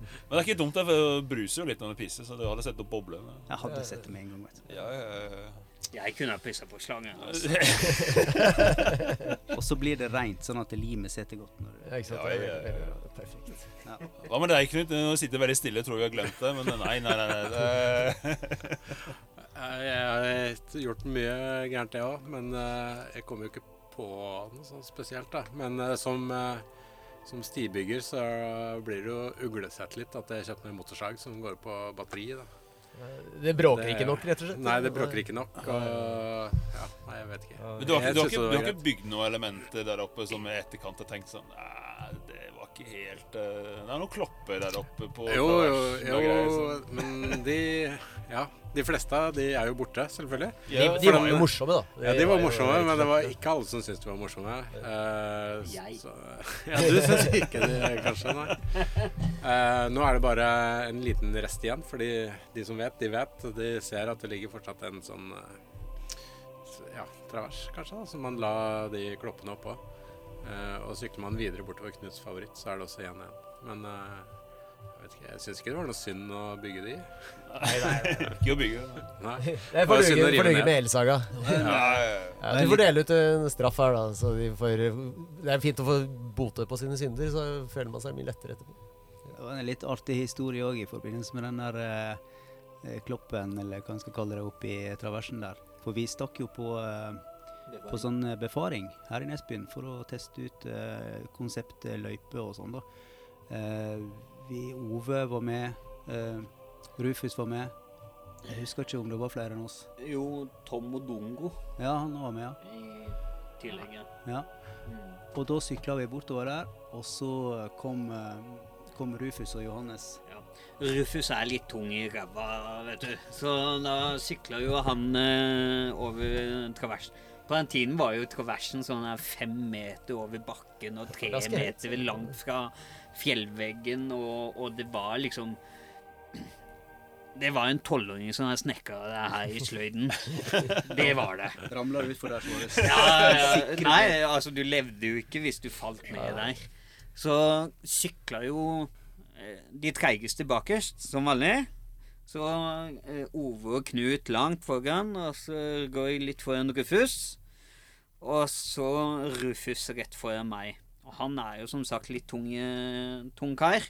Men det er ikke dumt, det, for det bruser jo litt når det pisser, så du hadde sett opp boblene. Jeg hadde sett det med en gang. vet du. Ja, ja, ja. Jeg kunne ha pissa på slangen. Altså. Og så blir det reint, sånn at limet sitter godt. når du... Ja, ikke sant. Ja, Det ja, ja. Perfekt. Ja. Hva med deg, Knut? Nå sitter veldig stille, tror jeg har glemt det. Men nei, nei, nei. nei. Det... Jeg har gjort mye gærent, jeg òg. Men eh, jeg kommer jo ikke på noe sånt spesielt, da. Men eh, som, eh, som stibygger så blir det jo uglesett litt at jeg kjøpte meg en motorsag som går på batteri. da. Det bråker Det- ikke nok, rett og slett? Nei, det bråker ikke nok. Og ja, nei, jeg vet ikke. Men du har, ikke, ikke, ikke bygd noen elementer der oppe som i etterkant har tenkt sånn det ikke helt uh, Det er noen klopper der oppe på Jo, jo, greier, jo, men de Ja, de fleste de er jo borte, selvfølgelig. De, Ja, de var jo morsomme, da. Ja, De var morsomme, men det var ikke alle som syntes de var morsomme. Uh, Jeg. Så, ja, du syns ikke det, kanskje, nei. Uh, nå er det bare en liten rest igjen, fordi de som vet, de vet. De ser at det ligger fortsatt en sånn ja, travers, kanskje, da, som man la de kloppene oppå. Eh, og sykler man videre bortover Knuts favoritt, så er det også igjen en. Men eh, jeg vet ikke, jeg syns ikke det var noe synd å bygge de. Nei, nei, nei. Ikke å bygge. Nei. Det er synd å duge rive for duge med Elsaga. Ja, ja, du får dele ut en straff her, da. Så de får, det er fint å få bote på sine synder, så føler man seg mye lettere etterpå. Det var en litt artig historie òg i forbindelse med den der eh, eh, kloppen, eller hva en skal kalle det, oppi traversen der. For vi stakk jo på, eh, på sånn eh, befaring her i Nesbyen for å teste ut eh, konseptet løype og sånn, da. Eh, vi, Ove var med, eh, Rufus var med. Jeg husker ikke om det var flere enn oss. Jo, Tom og Dongo Ja, han var med, ja. i tillegg. ja. ja. Og da sykla vi bortover der, og så kom, eh, kom Rufus og Johannes. Rufus er litt tung i ræva, vet du. Så da sykla jo han eh, over traversen. På den tiden var jo traversen sånn fem meter over bakken og tre meter langt fra fjellveggen, og, og det var liksom Det var en tolvåring som snekra det her i sløyden. Det var det. Ramla utfor der, det Ja, ja, nei, altså du levde jo ikke hvis du falt ned der. Så sykla jo eh, de treigeste bakerst, som vanlig. Så eh, Ove og Knut langt foran, og så går jeg litt foran Rufus. Og så Rufus rett foran meg. Og han er jo som sagt litt tung, eh, tung kar.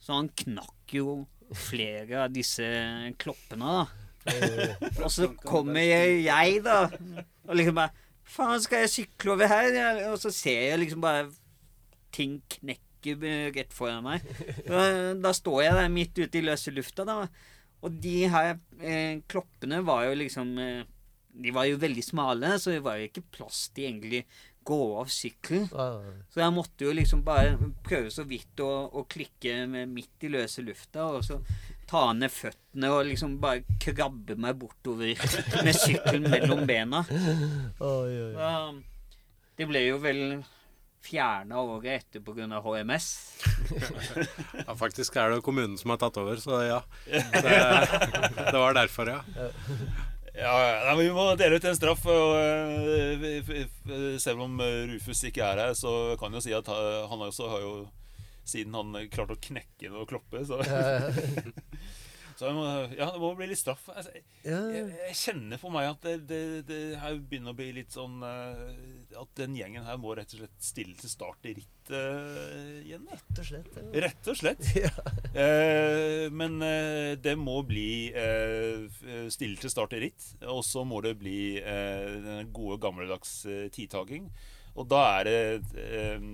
Så han knakk jo flere av disse kloppene, da. Og så kommer jeg, jeg da, og liksom bare Faen, skal jeg sykle over her? Og så ser jeg liksom bare ting knekke eh, rett foran meg. Da, da står jeg der midt ute i løse lufta, da. Og de her eh, kloppene var jo liksom eh, De var jo veldig smale, så det var jo ikke plass til egentlig gå av sykkelen. Så jeg måtte jo liksom bare prøve så vidt å, å klikke med midt i løse lufta, og så ta ned føttene og liksom bare krabbe meg bortover med sykkelen mellom bena. det ble jo vel fjerna året etter pga. HMS. Ja, faktisk er det kommunen som har tatt over, så ja. Det, det var derfor, ja. Ja, nei, Vi må dele ut en straff. Og, eh, selv om eh, Rufus ikke er her, så kan jeg jo si at eh, han også har jo Siden han klarte å knekke noe kloppe, så, så jeg må, Ja, det må bli litt straff. Altså, Ja, jeg, jeg kjenner for meg at det, det, det her begynner å bli litt sånn eh, At den gjengen her må rett og slett stille til start i ritt uh, igjen. da. rett og slett. Ja. Rett og slett. Ja. Uh, men uh, det må bli eh, stille til start i ritt. Og så må det bli eh, den gode, gammeldags eh, tidtaking. Og da er det eh,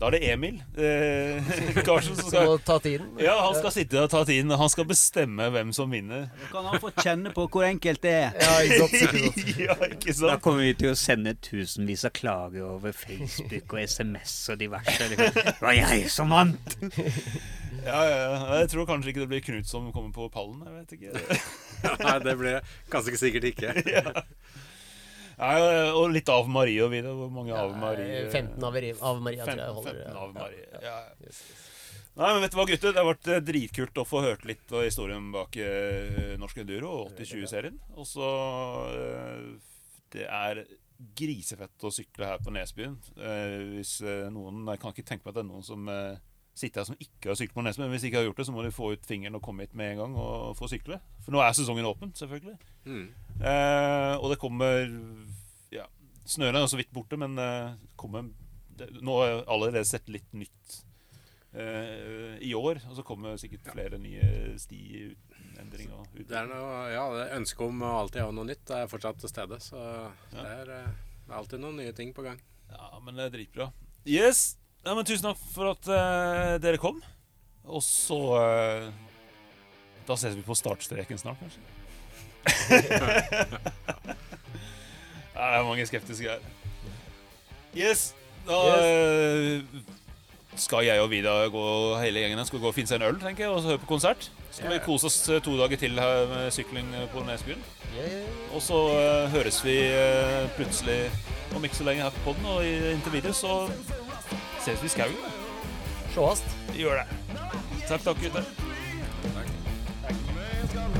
Da er det Emil eh, Karlsen som skal ta tiden. Ja, han skal sitte og ta tiden. Han skal bestemme hvem som vinner. Da kan han få kjenne på hvor enkelt det er. Ja, ikke sant. Ikke sant. ja, ikke Da kommer vi til å sende tusenvis av klager over Facebook og SMS og diverse. Det var jeg som vant! Ja, ja, ja. Jeg tror kanskje ikke det blir Knut som kommer på pallen. Jeg vet ikke. Nei, det blir ganske sikkert ikke. Ja, og litt Ave Marie og videre. Hvor mange Ave Marie? 15 av, av Maria tror jeg holder. 15 Ave Marie. Ja. Yes, yes. Nei, men vet du hva, gutter? Det har vært eh, dritkult å få hørt litt av historien bak eh, Norsk Enduro og 80-20-serien. Og så eh, Det er grisefett å sykle her på Nesbyen. Eh, hvis eh, noen Jeg kan ikke tenke meg at det er noen som eh, sitter her som ikke har syklet på Nesbyen. Men hvis de ikke har gjort det, så må de få ut fingeren og komme hit med en gang og få sykle. For nå er sesongen åpen, selvfølgelig. Mm. Eh, og det kommer Ja, snøen er jo så vidt borte, men eh, kommer det, Nå har jeg allerede sett litt nytt eh, i år. Og så kommer sikkert flere nye stiendringer. Det er noe, ja, det ønsket om å alltid ha noe nytt det er fortsatt til stede. Så det er, eh, det er alltid noen nye ting på gang. Ja, men det er dritbra. Yes! Ja, men tusen takk for at uh, dere kom. Og så uh, Da ses vi på startstreken snart, kanskje. ja, det er mange skeptiske her. Yes. Da yes. skal jeg og Vida gå hele gjengen skal gå og finne seg en øl tenker jeg, og høre på konsert. Så skal yeah. vi kose oss to dager til her med sykling på Nesbyen. Yeah. Og så uh, høres vi plutselig om ikke så lenge her på poden, og inntil videre så Ses vi i skauen. Sjåast. Gjør det. Takk, takk, gutter.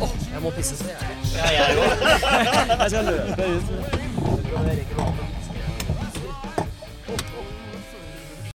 Åh, oh, jeg må pisse så jævlig. Ja, jeg òg. jeg skal løpe ut.